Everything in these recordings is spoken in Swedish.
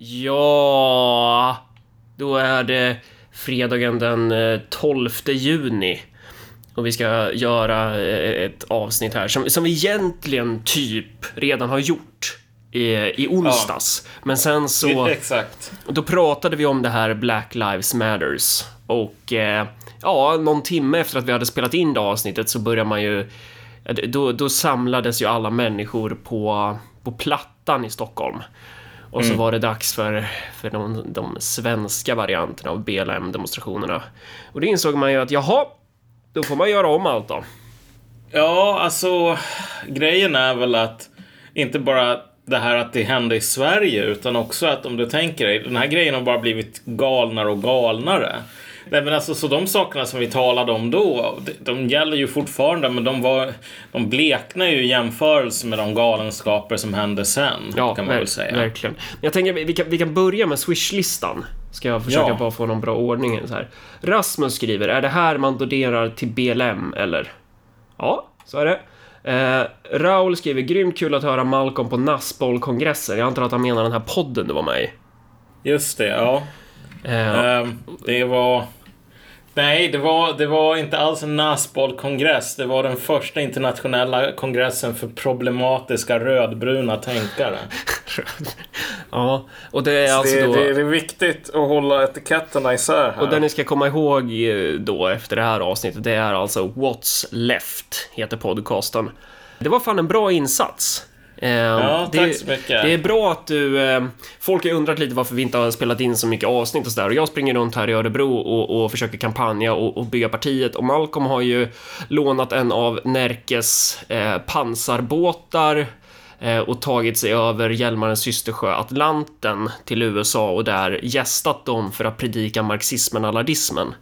Ja, då är det fredagen den eh, 12 juni. Och vi ska göra eh, ett avsnitt här som, som vi egentligen typ redan har gjort i, i onsdags. Men sen så, Exakt. då pratade vi om det här Black Lives Matters. Och eh, ja, någon timme efter att vi hade spelat in det avsnittet så började man ju ja, då, då samlades ju alla människor på, på Plattan i Stockholm. Och så var det dags för, för de, de svenska varianterna av BLM-demonstrationerna. Och det insåg man ju att jaha, då får man göra om allt då. Ja, alltså grejen är väl att inte bara det här att det hände i Sverige utan också att om du tänker dig, den här grejen har bara blivit galnare och galnare. Nej men alltså så de sakerna som vi talade om då, de, gäller ju fortfarande men de var, de bleknar ju i jämförelse med de galenskaper som hände sen. kan man ver- väl säga. verkligen. Men jag tänker vi kan, vi kan börja med Swish-listan. Ska jag försöka Ja. bara få någon bra ordning så här. Rasmus skriver, är det här man donerar till BLM eller? Ja, så är det. Eh, Raul skriver, grymt kul att höra Malcolm på Nassboll-kongressen. Jag antar att han menar den här podden du var med i. Just det, ja. Eh, Ehm, det var... Nej, det var, det var inte alls en NASBOL-kongress. Det var den första internationella kongressen för problematiska rödbruna tänkare. ja, och det är alltså det, då... det, det är viktigt att hålla etiketterna isär här. Och det ni ska komma ihåg eh, då efter det här avsnittet, det är alltså What's Left, heter podcasten. Det var fan en bra insats. Eh, Ja, det, tack så mycket. Det är bra att du... Eh, folk har undrat lite varför vi inte har spelat in så mycket avsnitt och sådär. Och jag springer runt här i Örebro och, och försöker kampanja och, och bygga partiet. Och Malcolm har ju lånat en av Närkes eh, pansarbåtar eh, och tagit sig över Hjälmarens systersjö Atlanten till USA och där gästat dem för att predika marxismen och allardismen.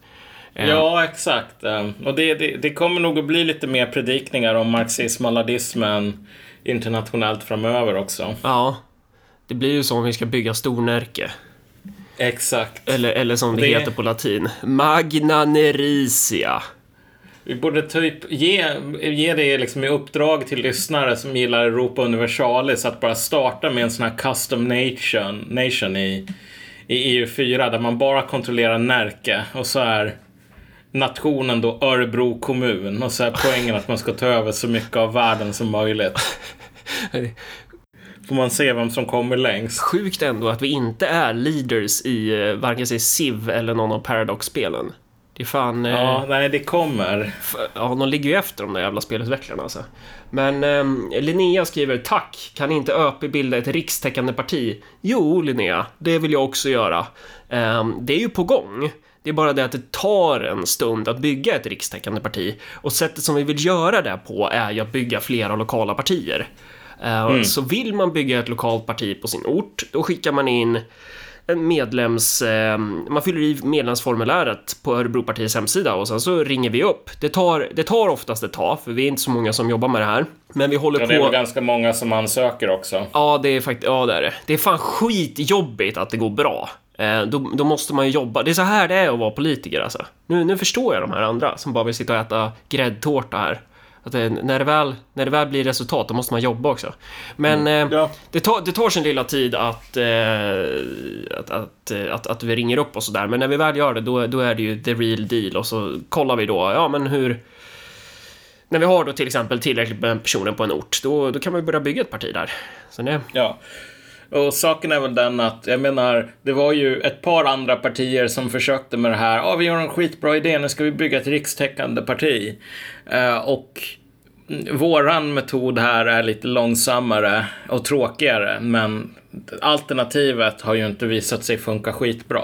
Eh, Ja, exakt. Ehm, Och det, det, det kommer nog att bli lite mer predikningar om marxism och ladismen internationellt framöver också. Ja, det blir ju så om vi ska bygga Stornärke. Exakt. Eller, eller som det, Det- heter på latin, Magna Nericia. Vi borde typ ge, ge det liksom i uppdrag till lyssnare som gillar Europa Universalis att bara starta med en sån här custom nation, nation i, i EU4 där man bara kontrollerar Närke och så är nationen då Örebro kommun och så är poängen att man ska ta över så mycket av världen som möjligt. Får man se vem som kommer längst. Sjukt ändå att vi inte är leaders i eh, varken sig Civ eller någon av Paradox-spelen. Det är fan... eh, Ja, nej det kommer. Ja, de ligger ju efter de där jävla spelutvecklarna alltså. Men ehm, Linnea skriver Tack, kan inte ÖP bilda ett rikstäckande parti? Jo, Linnea, det vill jag också göra. Ehm, det är ju på gång. Det är bara det att det tar en stund att bygga ett rikstäckande parti och sättet som vi vill göra det på är ju att bygga flera lokala partier. Ehm, Så vill man bygga ett lokalt parti på sin ort, då skickar man in en medlems... Eh, man fyller i medlemsformuläret på Örebropartiets hemsida och sen så ringer vi upp. Det tar, det tar oftast ett tag, för vi är inte så många som jobbar med det här. Men vi håller Ja, det är väl på... ganska många som ansöker också. Ja, det är faktiskt... Ja, det är det. Det är fan skitjobbigt att det går bra. Eh, då, då måste man ju jobba. Det är så här det är att vara politiker alltså. Nu, nu förstår jag de här andra som bara vill sitta och äta gräddtårta här. Att det, när, det väl, när det väl blir resultat, då måste man jobba också. Men eh, Ja. det, tar, det tar sin lilla tid att, eh, att, att, eh, att, att vi ringer upp och sådär. Men när vi väl gör det, då, då är det ju the real deal. Och så kollar vi då, ja men hur... När vi har då till exempel tillräckligt med personer på en ort, då, då kan vi börja bygga ett parti där. Så det, Ja. Och saken är väl den att, jag menar, det var ju ett par andra partier som försökte med det här. Ja, vi har en skitbra idé, nu ska vi bygga ett rikstäckande parti. Eh, och våran metod här är lite långsammare och tråkigare, men alternativet har ju inte visat sig funka skitbra.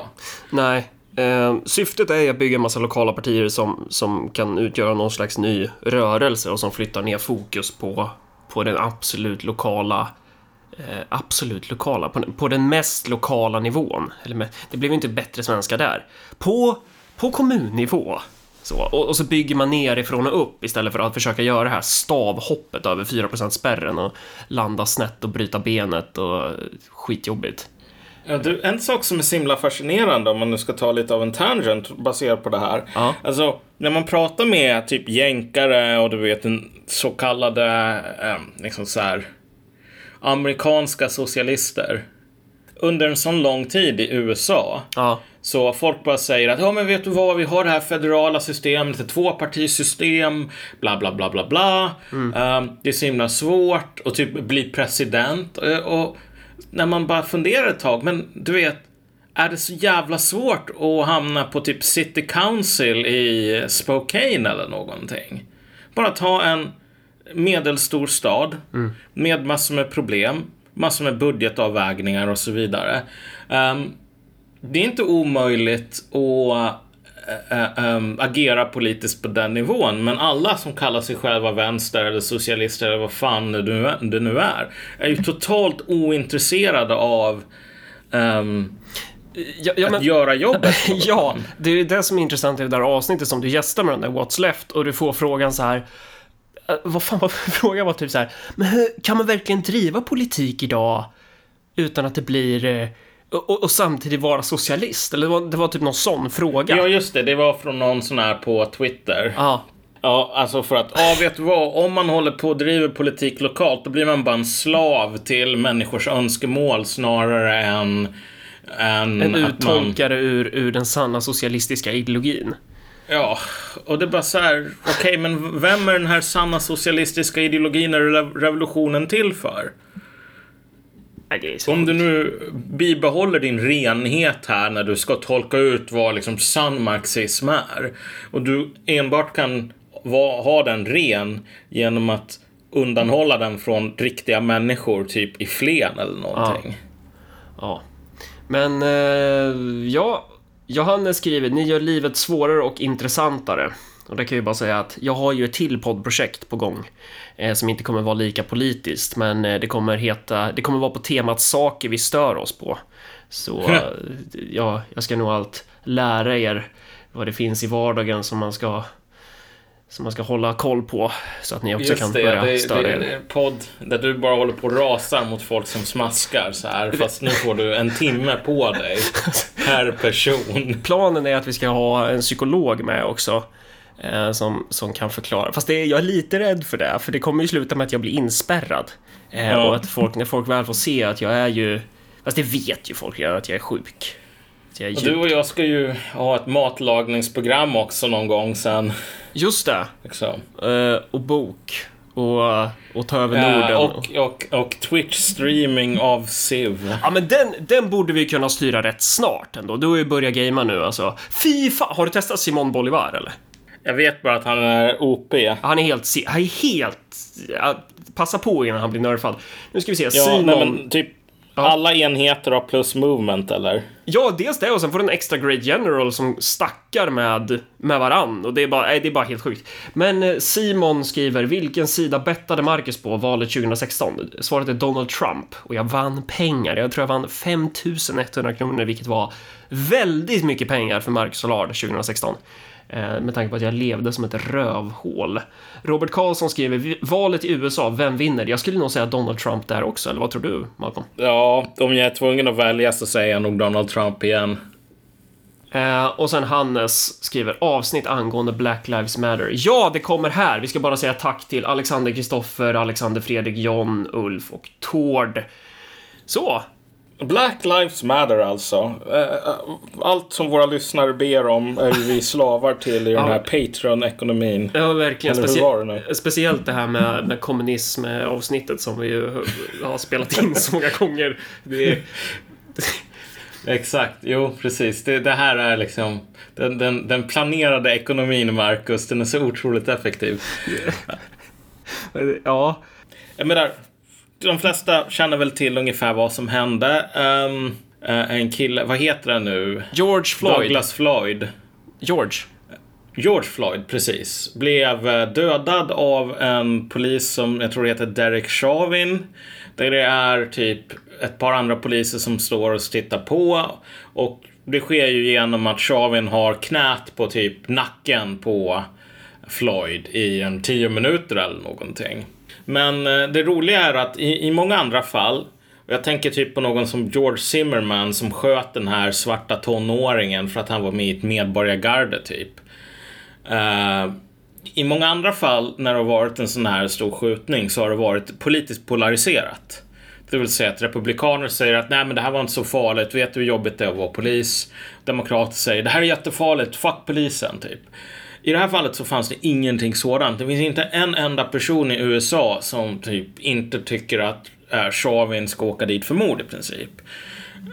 Nej. Eh, syftet är att bygga en massa lokala partier som, som kan utgöra någon slags ny rörelse och som flyttar ner fokus på, på den absolut lokala absolut lokala, på, på den mest lokala nivån. Eller det blev ju inte bättre svenska där. På, på kommunnivå. Så, och, och så bygger man nerifrån och upp istället för att försöka göra det här stavhoppet över 4% spärren och landa snett och bryta benet och skitjobbigt. Ja, du, en sak som är så himla fascinerande om man nu ska ta lite av en tangent baserat på det här. Ja. Alltså, när man pratar med typ jänkare och du vet den så kallade eh, liksom så här, amerikanska socialister. under en sån lång tid i USA Ja. så folk bara säger att ja men vet du vad, vi har det här federala systemet, ett tvåpartisystem, bla bla bla bla bla. Um, det är så himla svårt att typ bli president. Och, och när man bara funderar ett tag, men du vet, är det så jävla svårt att hamna på typ City Council i Spokane eller någonting? Bara ta en medelstor stad med massor med problem, massor med budgetavvägningar och så vidare. Ehm, det är inte omöjligt att äh, ähm, agera politiskt på den nivån. Men alla som kallar sig själva vänster eller socialister eller vad fan det nu är, det nu är, är ju totalt ointresserade av ehm, Ja, ja, att men, göra jobbet. ja, det är det som är intressant i det där avsnittet som du gästar med den där What's Left och du får frågan så här. Eh, Vad fan var frågan var typ så här. Men hur, kan man verkligen driva politik idag utan att det blir eh, och, och, samtidigt vara socialist? Eller det var, det var typ någon sån fråga. Ja, just det. Det var från någon sån här på Twitter. Ja, Ja, alltså för att, ja vet du vad, om man håller på och driver politik lokalt, då blir man bara en slav till människors önskemål snarare än... än en att man, uttolkare ur, ur den sanna socialistiska ideologin. Ja, och det är bara så här, okej, men vem är den här sanna socialistiska ideologin eller rev- revolutionen till för? Nej, Om du nu bibehåller din renhet här när du ska tolka ut vad liksom sann marxism är och du enbart kan va, ha den ren genom att undanhålla den från riktiga människor, typ i Flen eller någonting. Ja. Men, eh, ja. Johannes skriver, ni gör livet svårare och intressantare. Och det kan jag ju bara säga att jag har ju ett till poddprojekt på gång. Eh, som inte kommer vara lika politiskt, men eh, det kommer heta, det kommer vara på temat saker vi stör oss på. Så, ja, jag ska nog allt lära er vad det finns i vardagen som man ska som man ska hålla koll på så att ni också kan börja det, störa det er. är en podd där du bara håller på och rasar mot folk som smaskar så här. Fast nu får du en timme på dig per person. Planen är att vi ska ha en psykolog med också. Eh, som, som kan förklara. Fast det jag är lite rädd för det, för det kommer ju sluta med att jag blir inspärrad. Eh, Ja. Och att folk, när folk väl får se att jag är ju... Fast det vet ju folk redan att jag är sjuk. Jag är Och du och jag ska ju ha ett matlagningsprogram också någon gång sen. Just det. Liksom. Eh, och bok. Och, och ta över Norden. Eh, och, och, och Twitch-streaming av Civ. Ja men den, den borde vi kunna styra rätt snart ändå. Du har ju börjat gamea nu alltså. Fy fan, har du testat Simon Bolivar eller? Jag vet bara att han är OP. Han är helt... Han är helt... Passa på innan han blir nerfad. Nu ska vi se. Ja, Simon... nej, men typ alla enheter har plus movement eller? Ja, dels det och sen får du en extra Great General som stackar med, med varann och det är, bara, nej, det är bara helt sjukt. Men eh, Simon skriver, vilken sida bettade Marcus på valet 2016? Svaret är Donald Trump och jag vann pengar. Jag tror jag vann 5100 kronor, vilket var väldigt mycket pengar för Marcus Solar 2016. Eh, Med tanke på att jag levde som ett rövhål. Robert Karlsson skriver, "Vi- valet i USA, vem vinner? Jag skulle nog säga Donald Trump där också, eller vad tror du, Malcolm? Ja, om jag är tvungen att välja så säger jag nog Donald Trump igen. Eh, och sen Hannes skriver avsnitt angående Black Lives Matter. Ja, det kommer här. Vi ska bara säga tack till Alexander Kristoffer, Alexander Fredrik, John, Ulf och Tord. Så, Black Lives Matter alltså. Eh, Allt som våra lyssnare ber om är vi slavar till i den här Patreon-ekonomin. ja verkligen. Specie- det? Speciellt det här med, med kommunism-avsnittet som vi ju har spelat in så många gånger. Är, Exakt, jo precis. Det, det här är liksom den, den, den planerade ekonomin, Marcus. Den är så otroligt effektiv. ja, Jag menar, de flesta känner väl till ungefär vad som hände. Ehm, eh, en kille, vad heter han nu? George Floyd. Douglas Floyd. George. George Floyd, precis. Blev eh, dödad av en polis som jag tror heter Derek Chauvin. Där det är typ ett par andra poliser som står och tittar på. Och det sker ju genom att Chauvin har knät på typ nacken på Floyd i en tio minuter eller någonting. Men eh, det roliga är att i, i många andra fall och jag tänker typ på någon som George Zimmerman som sköt den här svarta tonåringen för att han var med i ett medborgargarde typ. Uh, I många andra fall när det har varit en sån här stor skjutning så har det varit politiskt polariserat. Det vill säga att republikaner säger att nej men det här var inte så farligt, vet du hur jobbigt det är att vara polis? Demokrater säger det här är jättefarligt, fuck polisen, typ. I det här fallet så fanns det ingenting sådant. Det finns inte en enda person i USA som typ inte tycker att eh, Chauvin ska åka dit för mord i princip.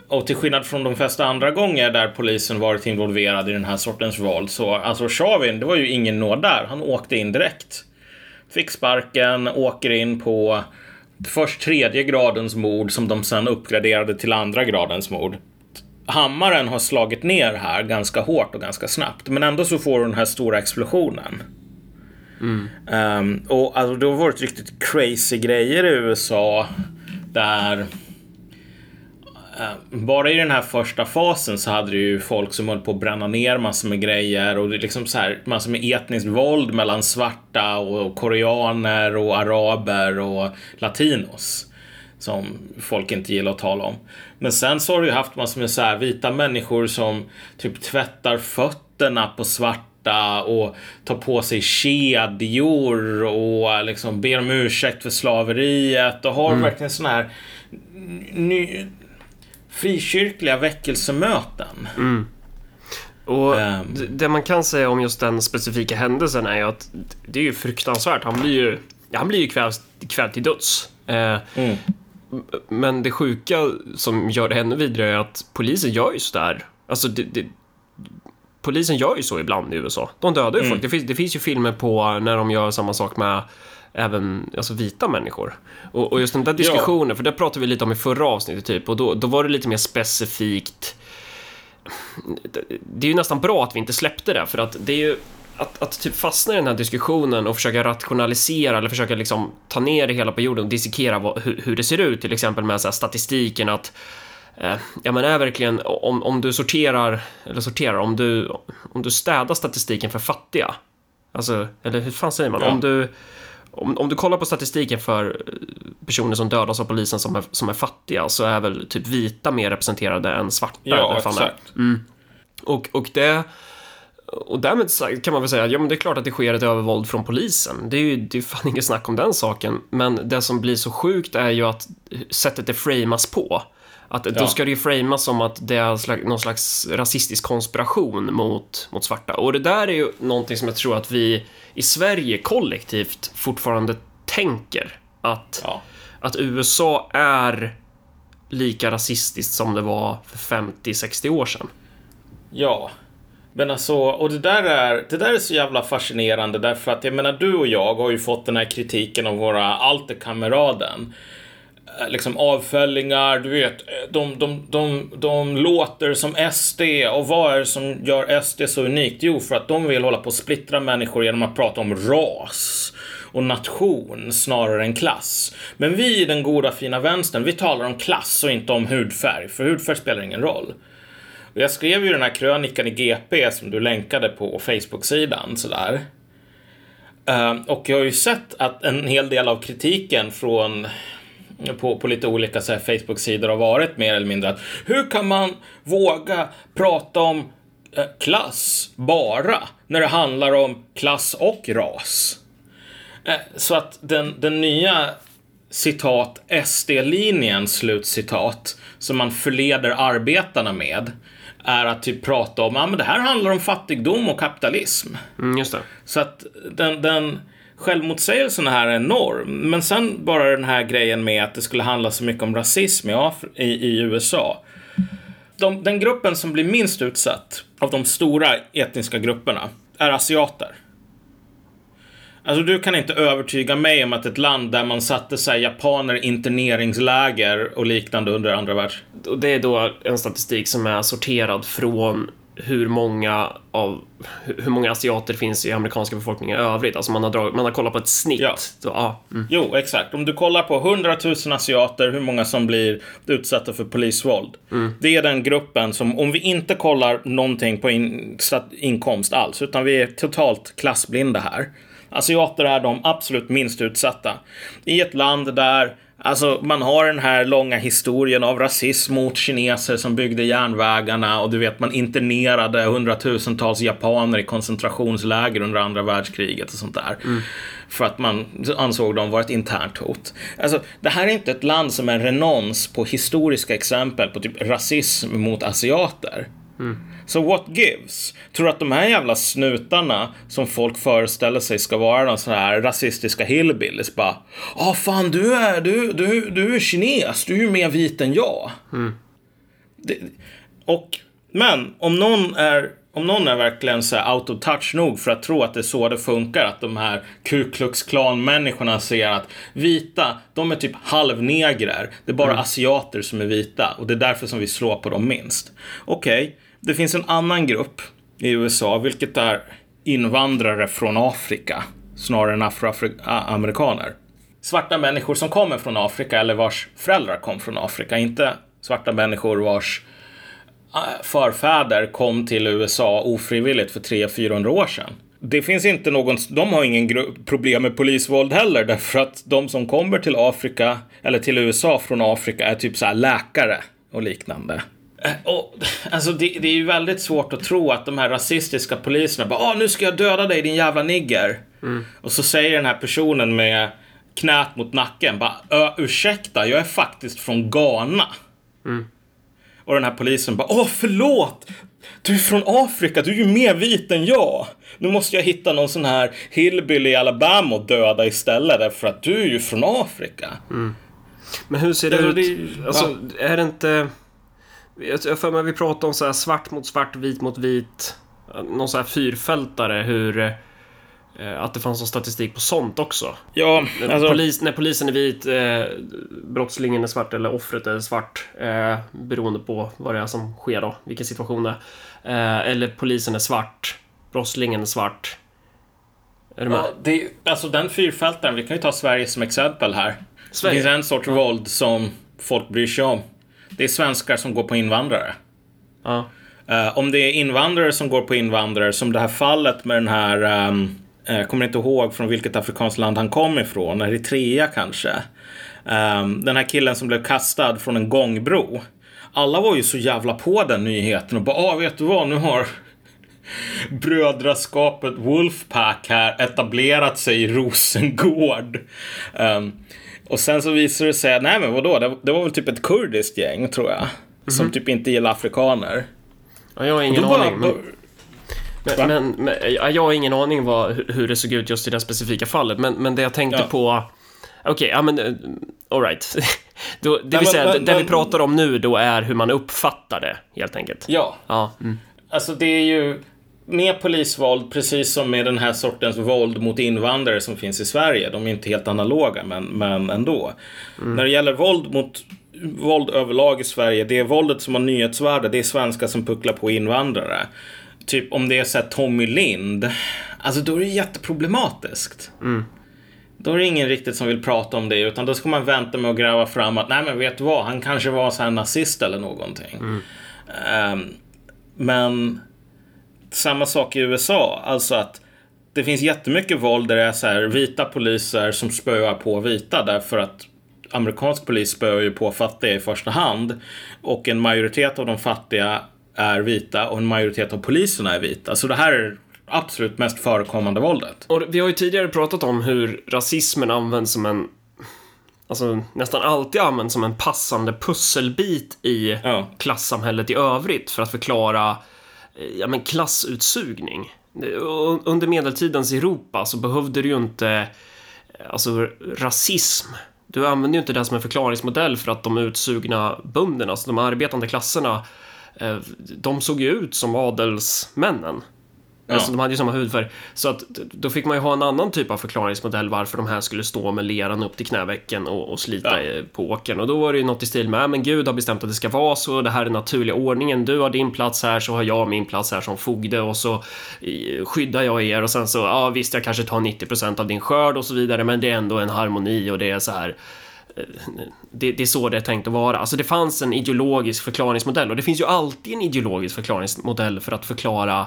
Och till skillnad från de flesta andra gånger där polisen varit involverad i den här sortens våld så alltså Chauvin, det var ju ingen nåd där. Han åkte in direkt. Fick sparken, åker in på först tredje gradens mord som de sen uppgraderade till andra gradens mord. Hammaren har slagit ner här ganska hårt och ganska snabbt, men ändå så får du den här stora explosionen. Mm. Um, och alltså, det har varit riktigt crazy grejer i USA där ehm, bara i den här första fasen så hade du ju folk som höll på att bränna ner massor med grejer och liksom så här massor med etniskt våld mellan svarta och koreaner och araber och latinos. Som folk inte gillar att tala om. Men sen så har du ju haft massor med så här vita människor som typ tvättar fötterna på svarta och tar på sig kedjor och liksom ber om ursäkt för slaveriet och har mm. verkligen sån här ny, frikyrkliga väckelsemöten. Mm. Och um, det man kan säga om just den specifika händelsen är ju att det är ju fruktansvärt. Han blir ju, han blir ju kvävd, kvävd till döds. Eh, mm. Men det sjuka som gör det ännu vidare är att polisen gör ju sådär. Alltså, det, det, polisen gör ju så ibland i USA. De dödar ju mm. folk. Det finns, det finns ju filmer på när de gör samma sak med även alltså, vita människor. Och, och just den där diskussionen, ja. för det pratade vi lite om i förra avsnittet typ, och då, då var det lite mer specifikt. Det är ju nästan bra att vi inte släppte det, för att det är ju att, att typ fastna i den här diskussionen och försöka rationalisera eller försöka liksom ta ner det hela på jorden och dissekera vad, hur, hur, det ser ut, till exempel med så här statistiken att eh, ja men är verkligen, om, om du sorterar, eller sorterar, om du, om du städar statistiken för fattiga, alltså, eller hur fan säger man? Ja. Om du om, om du kollar på statistiken för personer som dödas av polisen som är, som är fattiga så är väl typ vita mer representerade än svarta. Ja, exakt. Mm. Och, och det... Och därmed kan man väl säga, ja men det är klart att det sker ett övervåld från polisen. Det är ju det är fan inget snack om den saken. Men det som blir så sjukt är ju att sättet det framas på. Att ja. då ska det ju framas som att det är någon slags rasistisk konspiration mot, mot svarta. Och det där är ju någonting som jag tror att vi i Sverige kollektivt fortfarande tänker. Att, ja. att USA är lika rasistiskt som det var för 50-60 år sedan. Ja, men alltså, och det där, är, det där är så jävla fascinerande därför att jag menar du och jag har ju fått den här kritiken av våra alterkameraden. Eh, liksom avföllingar, du vet, eh, de, de, de, de låter som SD och vad är det som gör SD så unikt? Jo, för att de vill hålla på att splittra människor genom att prata om ras och nation snarare än klass. Men vi i den goda fina vänstern, vi talar om klass och inte om hudfärg, för hudfärg spelar ingen roll. Och jag skrev ju den här krönikan i GP som du länkade på Facebook-sidan sådär. Eh, och jag har ju sett att en hel del av kritiken från på, på lite olika Facebook-sidor har varit mer eller mindre att hur kan man våga prata om eh, klass bara när det handlar om klass och ras? Eh, så att den, den nya citat SD-linjen, slutcitat, som man förleder arbetarna med är att typ prata om, ja men det här handlar om fattigdom och kapitalism. Mm, just det. Så att den, den självmotsägelsen här är enorm. Men sen bara den här grejen med att det skulle handla så mycket om rasism i, Af i, i USA. De, den gruppen som blir minst utsatt av de stora etniska grupperna är asiater. Alltså du kan inte övertyga mig om att ett land där man satte sig japaner interneringsläger och liknande under andra världskriget. Och det är då en statistik som är sorterad från hur många av hur många asiater finns i amerikanska befolkningen i övrigt. Alltså man har, drag, man har kollat på ett snitt. Ja. Så, ah, mm. Jo, exakt. Om du kollar på 100 000 asiater, hur många som blir utsatta för polisvåld. Mm. Det är den gruppen som, om vi inte kollar någonting på in, inkomst alls, utan vi är totalt klassblinda här. Asiater är de absolut minst utsatta. I ett land där Alltså, man har den här långa historien av rasism mot kineser som byggde järnvägarna och du vet, man internerade hundratusentals japaner i koncentrationsläger under andra världskriget och sånt där. Mm. för att man ansåg dem vara ett internt hot. Alltså, det här är inte ett land som är renons på historiska exempel på typ rasism mot asiater. Så what gives? Tror du att de här jävla snutarna som folk föreställer sig ska vara de såna här rasistiska hillbillies bara Ja, ah, fan du är, du, du, du är kines, du är ju mer vit än jag. Det, och, men om någon är om någon är verkligen så här out of touch nog för att tro att det är så det funkar, att de här Ku Klux Klan-människorna ser att vita, de är typ halvnegrer. Det är bara asiater som är vita och det är därför som vi slår på dem minst. Okej, okay det finns en annan grupp i USA, vilket är invandrare från Afrika snarare än afroamerikaner. Svarta människor som kommer från Afrika eller vars föräldrar kom från Afrika, inte svarta människor vars äh, förfäder kom till USA ofrivilligt för 300-400 år sedan. Det finns inte någon, de har ingen problem med polisvåld heller därför att de som kommer till Afrika eller till USA från Afrika är typ så här läkare och liknande. Och, alltså det, det, är ju väldigt svårt att tro att de här rasistiska poliserna bara ah, nu ska jag döda dig din jävla nigger. Mm. Och så säger den här personen med knät mot nacken bara ursäkta, jag är faktiskt från Ghana. Mm. Och den här polisen bara Åh, förlåt! Du är från Afrika, du är ju mer vit än jag. Nu måste jag hitta någon sån här hillbilly i Alabama och döda istället därför att du är ju från Afrika. Mm. Men hur ser det, det ut? Det, alltså, ja. är det inte... Jag för mig vi pratar om så här svart mot svart, vit mot vit. Någon sån här fyrfältare, hur Eh, att det fanns någon statistik på sånt också. Ja, alltså... Polis, när polisen är vit, eh, brottslingen är svart eller offret är svart. Eh, beroende på vad det är som sker då, vilken situation det är. Eh, eller polisen är svart, brottslingen är svart. Är du med? Ja, det, alltså den fyrfältaren, vi kan ju ta Sverige som exempel här. Sverige. Det finns en sorts ja. våld som folk bryr sig om. Det är svenskar som går på invandrare. Ja. Uh, om det är invandrare som går på invandrare, som det här fallet med den här um, jag kommer inte ihåg från vilket afrikanskt land han kom ifrån. Eritrea kanske. Um, den här killen som blev kastad från en gångbro. Alla var ju så jävla på den nyheten och bara, ah, vet du vad, nu har brödraskapet Wolfpack här etablerat sig i Rosengård. Um, och sen så visade det sig, nej men vadå, det, det var väl typ ett kurdiskt gäng tror jag. Mm -hmm. Som typ inte gillar afrikaner. Ja, jag har ingen aning. Bara, men, men, men, jag har ingen aning vad, hur det såg ut just i det specifika fallet, men, men det jag tänkte ja. på... Okej, okay, ja men... Eh, Alright. det vill men, säga, men, det vi pratar om nu då är hur man uppfattar det, helt enkelt. Ja. ja mm. Alltså det är ju med polisvåld, precis som med den här sortens våld mot invandrare som finns i Sverige. De är inte helt analoga, men, men ändå. Mm. När det gäller våld mot våld överlag i Sverige, det är våldet som har nyhetsvärde, det är svenskar som pucklar på invandrare typ om det är så Tommy Lind, alltså då är det jätteproblematiskt. Mm. Då är det ingen riktigt som vill prata om det, utan då ska man vänta med att gräva fram att, nej men vet du vad, han kanske var så här nazist eller någonting. Mm. Um, men samma sak i USA, alltså att det finns jättemycket våld där det är så här vita poliser som spöar på vita därför att amerikansk polis spöar ju på fattiga i första hand och en majoritet av de fattiga är vita och en majoritet av poliserna är vita. Så det här är absolut mest förekommande våldet. Och vi har ju tidigare pratat om hur rasismen används som en Alltså nästan alltid används som en passande pusselbit i ja. klassamhället i övrigt för att förklara Eh, ja, men klassutsugning. Under medeltidens Europa så behövde du ju inte eh, alltså rasism. Du använde ju inte det som en förklaringsmodell för att de utsugna bönderna, alltså de arbetande klasserna, eh, de såg ju ut som adelsmännen. Ja. Alltså, de hade ju samma hudfärg. Så att då fick man ju ha en annan typ av förklaringsmodell varför de här skulle stå med leran upp till knävecken och, och slita ja. på åkern. Och då var det ju något i stil med, men Gud har bestämt att det ska vara så, det här är naturliga ordningen, du har din plats här så har jag min plats här som fogde och så skyddar jag er och sen så, ja visst jag kanske tar 90% av din skörd och så vidare, men det är ändå en harmoni och det är så här det, det, är så det är tänkt att vara. Alltså det fanns en ideologisk förklaringsmodell och det finns ju alltid en ideologisk förklaringsmodell för att förklara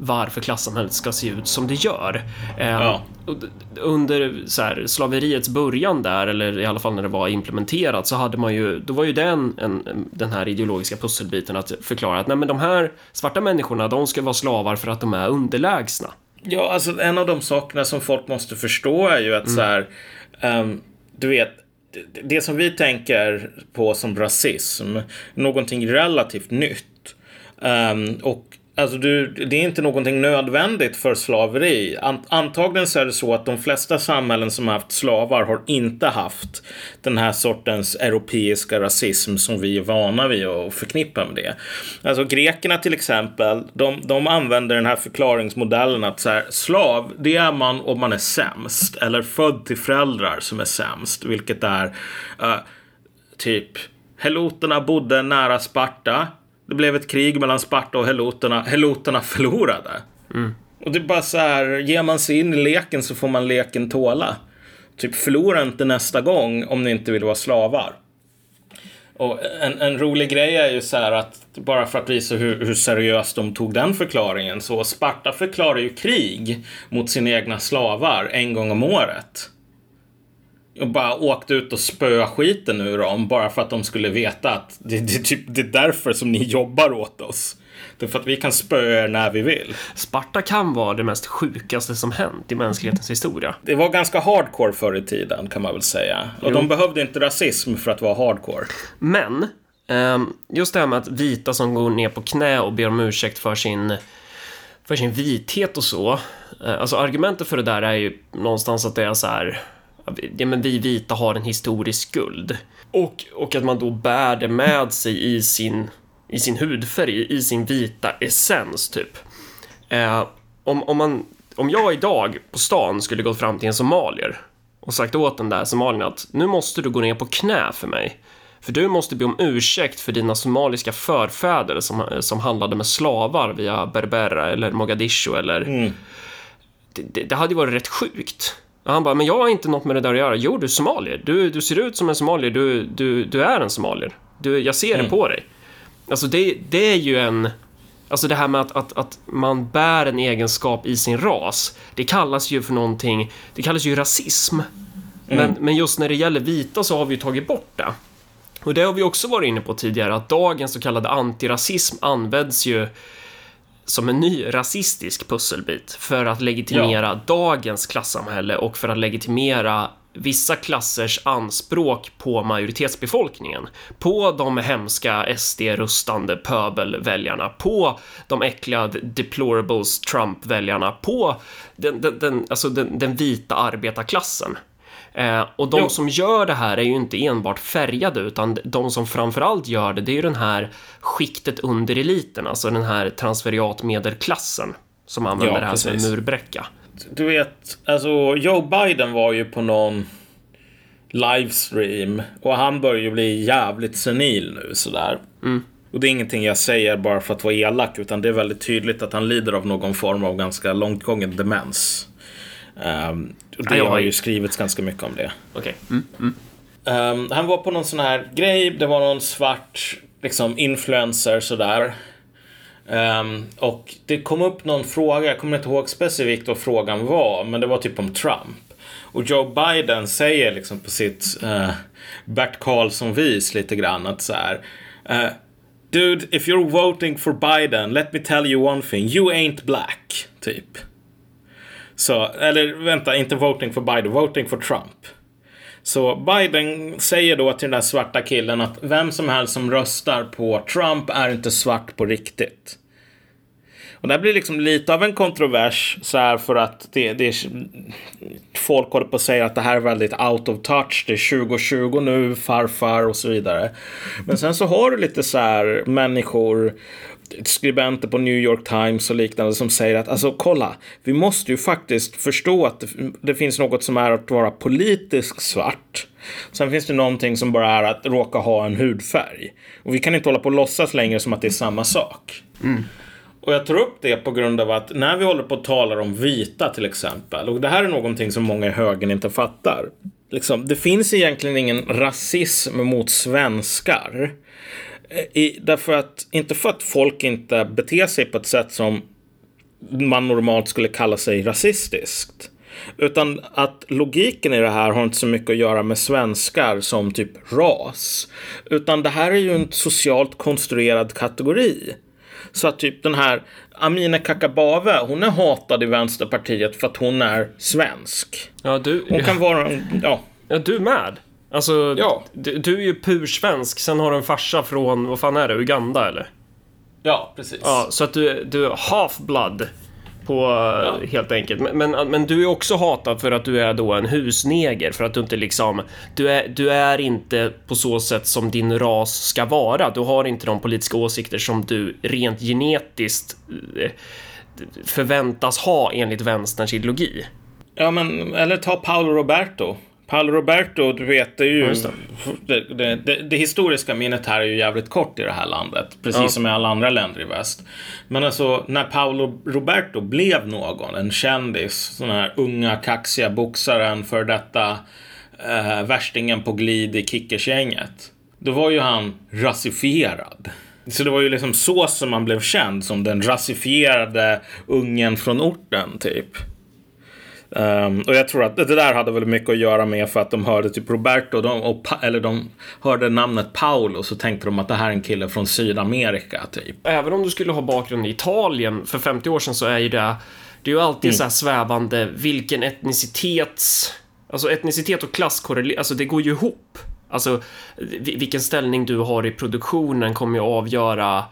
varför klassamhället ska se ut som det gör. Eh, ja. Under så här, slaveriets början där, eller i alla fall när det var implementerat, så hade man ju, då var ju den, en, den här ideologiska pusselbiten att förklara att nej men de här svarta människorna, de ska vara slavar för att de är underlägsna. Ja, alltså en av de sakerna som folk måste förstå är ju att mm. så här, um, du vet, det, det som vi tänker på som rasism, någonting relativt nytt. Um, och Alltså du, det är inte någonting nödvändigt för slaveri. Antagligen så är det så att de flesta samhällen som har haft slavar har inte haft den här sortens europeiska rasism som vi är vana vid att förknippa med det. Alltså grekerna till exempel, de, de använder den här förklaringsmodellen att så här, slav, det är man om man är sämst eller född till föräldrar som är sämst, vilket är uh, typ Heloterna bodde nära Sparta det blev ett krig mellan Sparta och heloterna. Heloterna förlorade. Mm. Och det är bara så här, ger man sig in i leken så får man leken tåla. Typ förlora inte nästa gång om ni inte vill vara slavar. Och en, en rolig grej är ju så här att bara för att visa hur, hur seriöst de tog den förklaringen så Sparta förklarar ju krig mot sina egna slavar en gång om året och bara åkte ut och spöa skiten ur dem bara för att de skulle veta att det, det, typ, det är därför som ni jobbar åt oss. Det är för att vi kan spöa er när vi vill. Sparta kan vara det mest sjukaste som hänt i mänsklighetens historia. Det var ganska hardcore förr i tiden kan man väl säga. Och jo. de behövde inte rasism för att vara hardcore. Men, ehm, just det här med att vita som går ner på knä och ber om ursäkt för sin för sin vithet och så. Eh, alltså argumentet för det där är ju någonstans att det är så här ja, men vi vita har en historisk skuld. Och, och att man då bär det med sig i sin, i sin hudfärg, i sin vita essens, typ. Eh, om, om, man, om jag idag på stan skulle gått fram till en somalier och sagt åt den där somalien att nu måste du gå ner på knä för mig. För du måste be om ursäkt för dina somaliska förfäder som, som handlade med slavar via Berbera eller Mogadishu eller... Mm. Det, det, det hade ju varit rätt sjukt. Och han bara, men jag har inte något med det där att göra. Jo, du är somalier. Du, du ser ut som en somalier. Du, du, du är en somalier. Du, jag ser mm. det på dig. Alltså, det, det är ju en... Alltså det här med att, att, att man bär en egenskap i sin ras, det kallas ju för någonting, det kallas ju rasism. Mm. Men, men just när det gäller vita så har vi ju tagit bort det. Och det har vi också varit inne på tidigare, att dagens så kallade antirasism används ju som en ny rasistisk pusselbit för att legitimera ja. dagens klassamhälle och för att legitimera vissa klassers anspråk på majoritetsbefolkningen. På de hemska SD-rustande pöbelväljarna, på de äckliga deplorables Trump-väljarna, på den, den, den, alltså den, den vita arbetarklassen. Eh, och de jo. som gör det här är ju inte enbart färgade, utan de som framförallt gör det, det är ju den här skiktet under eliten, alltså den här transferiatmedelklassen som använder ja, det här som en murbräcka. Du vet, alltså Joe Biden var ju på någon livestream och han börjar ju bli jävligt senil nu sådär. Mm. Och det är ingenting jag säger bara för att vara elak, utan det är väldigt tydligt att han lider av någon form av ganska långtgången demens. Um, det har ju skrivits ganska mycket om det. Okay. Mm, mm. Um, han var på någon sån här grej, det var någon svart liksom influencer sådär. Um, och det kom upp någon fråga, jag kommer inte ihåg specifikt vad frågan var, men det var typ om Trump. Och Joe Biden säger liksom på sitt uh, Bert Karlsson-vis lite grann att så här. Uh, Dude, if you're voting for Biden, let me tell you one thing. You ain't black. Typ. Så, eller vänta, inte voting for Biden, voting for Trump. Så Biden säger då till den där svarta killen att vem som helst som röstar på Trump är inte svart på riktigt. Och det här blir liksom lite av en kontrovers så här för att det, det är, folk håller på att säga att det här är väldigt out of touch. Det är 2020 nu, farfar och så vidare. Men sen så har du lite så här människor skribenter på New York Times och liknande som säger att alltså kolla, vi måste ju faktiskt förstå att det, finns något som är att vara politiskt svart. Sen finns det någonting som bara är att råka ha en hudfärg. Och vi kan inte hålla på och låtsas längre som att det är samma sak. Mm. Och jag tar upp det på grund av att när vi håller på och talar om vita till exempel, och det här är någonting som många i högern inte fattar. Liksom, det finns egentligen ingen rasism mot svenskar. I, därför att, inte för att folk inte beter sig på ett sätt som man normalt skulle kalla sig rasistiskt. Utan att logiken i det här har inte så mycket att göra med svenskar som typ ras. Utan det här är ju en socialt konstruerad kategori. Så att typ den här Amineh Kakabaveh, hon är hatad i Vänsterpartiet för att hon är svensk. Ja, du, Hon kan vara, ja. ja, du med. Alltså, Ja. du, du är ju pursvensk, sen har du en farsa från, vad fan är det, Uganda eller? Ja, precis. Ja, så att du, du är half-blood på, helt enkelt. Men, men, men du är också hatad för att du är då en husneger, för att du inte liksom, du är, du är inte på så sätt som din ras ska vara. Du har inte de politiska åsikter som du rent genetiskt eh, förväntas ha enligt vänsterns ideologi. Ja, men eller ta Paolo Roberto. Paolo Roberto, du vet, det är ju... det. Det, det, det historiska minnet här är ju jävligt kort i det här landet. Precis Ja. som i alla andra länder i väst. Men alltså, när Paolo Roberto blev någon, en kändis, sån här unga kaxiga boxaren, för detta eh, värstingen på glid i kickersgänget. Då var ju han rasifierad. Så det var ju liksom så som man blev känd, som den rasifierade ungen från orten, typ. Ehm, och jag tror att det där hade väl mycket att göra med för att de hörde typ Roberto, de, och, eller de hörde namnet Paolo så tänkte de att det här är en kille från Sydamerika typ. Även om du skulle ha bakgrund i Italien för 50 år sedan så är ju det, det är ju alltid så här svävande vilken etnicitets, alltså etnicitet och klass korrelerar, alltså det går ju ihop. Alltså vi- vilken ställning du har i produktionen kommer ju avgöra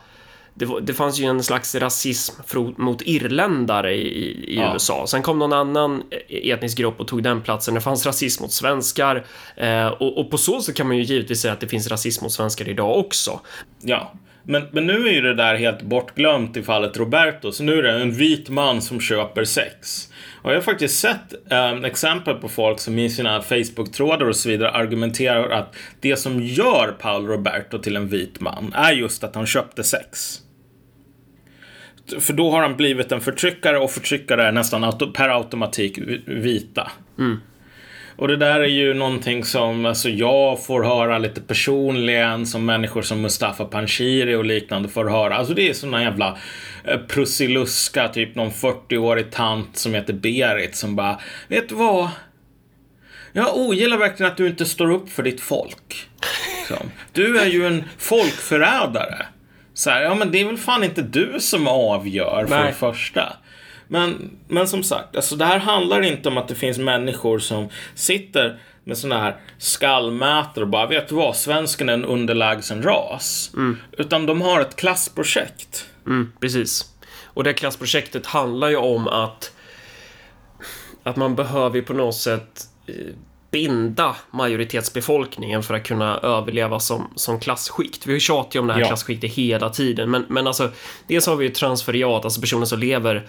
det, det fanns ju en slags rasism mot irländare i, i, i Ja. USA. Sen kom någon annan etnisk grupp och tog den platsen. Det fanns rasism mot svenskar. Eh, och, och på så sätt kan man ju givetvis säga att det finns rasism mot svenskar idag också. Ja. Men, men nu är ju det där helt bortglömt i fallet Roberto. Så nu är det en vit man som köper sex. Och jag har faktiskt sett eh, exempel på folk som i sina Facebook-trådar och så vidare argumenterar att det som gör Paul Roberto till en vit man är just att han köpte sex. För då har han blivit en förtryckare och förtryckare är nästan auto- per automatik vi- vita. Och det där är ju någonting som alltså, jag får höra lite personligen, som människor som Mustafa Panshiri och liknande får höra. Alltså det är såna jävla eh, prussiluska, typ någon 40-årig tant som heter Berit som bara, vet du vad? Jag ogillar verkligen att du inte står upp för ditt folk. Du är ju en folkförrädare. Så här, ja men det är väl fan inte du som avgör för Nej. det första. Men, men som sagt, alltså det här handlar inte om att det finns människor som sitter med såna här skallmätare och bara, vet du vad, svensken är en underlägsen ras. Utan de har ett klassprojekt. Mm, precis. Och det klassprojektet handlar ju om att att man behöver på något sätt eh, binda majoritetsbefolkningen för att kunna överleva som, som klassskikt. Vi har ju om det här Ja. klasskiktet hela tiden, men, men alltså dels har vi ju transferiat, alltså personer som lever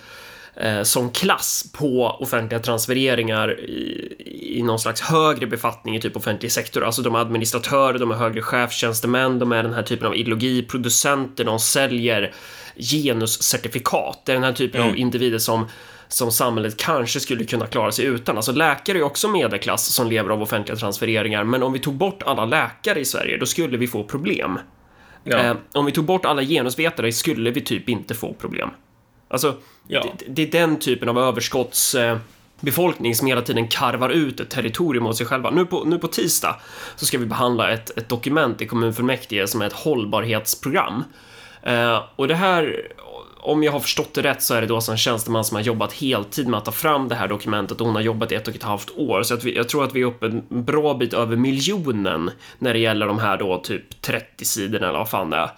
eh, som klass på offentliga transfereringar i, i någon slags högre befattning i typ offentlig sektor. Alltså de är administratörer, de är högre chefstjänstemän, de är den här typen av ideologiproducenter, de säljer genuscertifikat. Det är den här typen av individer som som samhället kanske skulle kunna klara sig utan. Alltså läkare är också medelklass som lever av offentliga transfereringar, men om vi tog bort alla läkare i Sverige, då skulle vi få problem. Ja. Eh, om vi tog bort alla genusvetare skulle vi typ inte få problem. Alltså, Ja. det, det är den typen av överskotts... Eh, som hela tiden karvar ut ett territorium åt sig själva. Nu på, nu på tisdag så ska vi behandla ett, ett dokument i kommunfullmäktige som är ett hållbarhetsprogram. Eh, och det här, om jag har förstått det rätt så är det då alltså en tjänsteman som har jobbat heltid med att ta fram det här dokumentet och hon har jobbat i ett och ett halvt år. Så att vi, jag tror att vi är uppe en bra bit över miljonen när det gäller de här då typ 30 sidorna eller vad fan det är.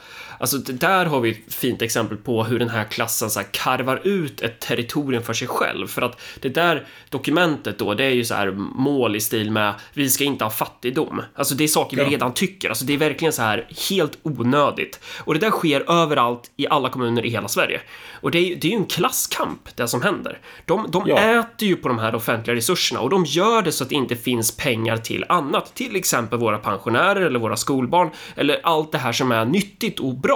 Alltså där har vi ett fint exempel på hur den här klassen så här karvar ut ett territorium för sig själv. För att det där dokumentet då, det är ju så här mål i stil med vi ska inte ha fattigdom. Alltså det är saker Ja. vi redan tycker. Alltså det är verkligen så här helt onödigt. Och det där sker överallt i alla kommuner i hela Sverige. Och det är, det är ju en klasskamp det som händer. De, de Ja. äter ju på de här offentliga resurserna och de gör det så att det inte finns pengar till annat. Till exempel våra pensionärer eller våra skolbarn eller allt det här som är nyttigt och bra.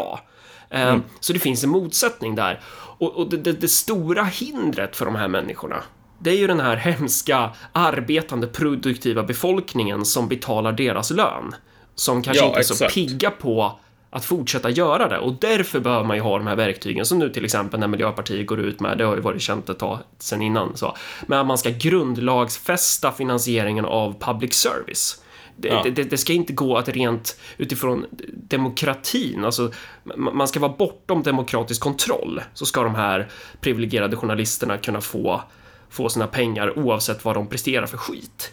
Eh, Så det finns en motsättning där. Och, och det, det, det stora hindret för de här människorna det är ju den här hemska arbetande produktiva befolkningen som betalar deras lön. Som kanske Ja, inte är så exakt. pigga på att fortsätta göra det och därför behöver man ju ha de här verktygen som nu till exempel när Miljöpartiet går ut med, det har ju varit känt ett tag sen innan så, men att man ska grundlagsfästa finansieringen av public service. Det, Ja. det, det ska inte gå att rent utifrån demokratin, alltså ma- man ska vara bortom demokratisk kontroll, så ska de här privilegierade journalisterna kunna få, få sina pengar oavsett vad de presterar för skit.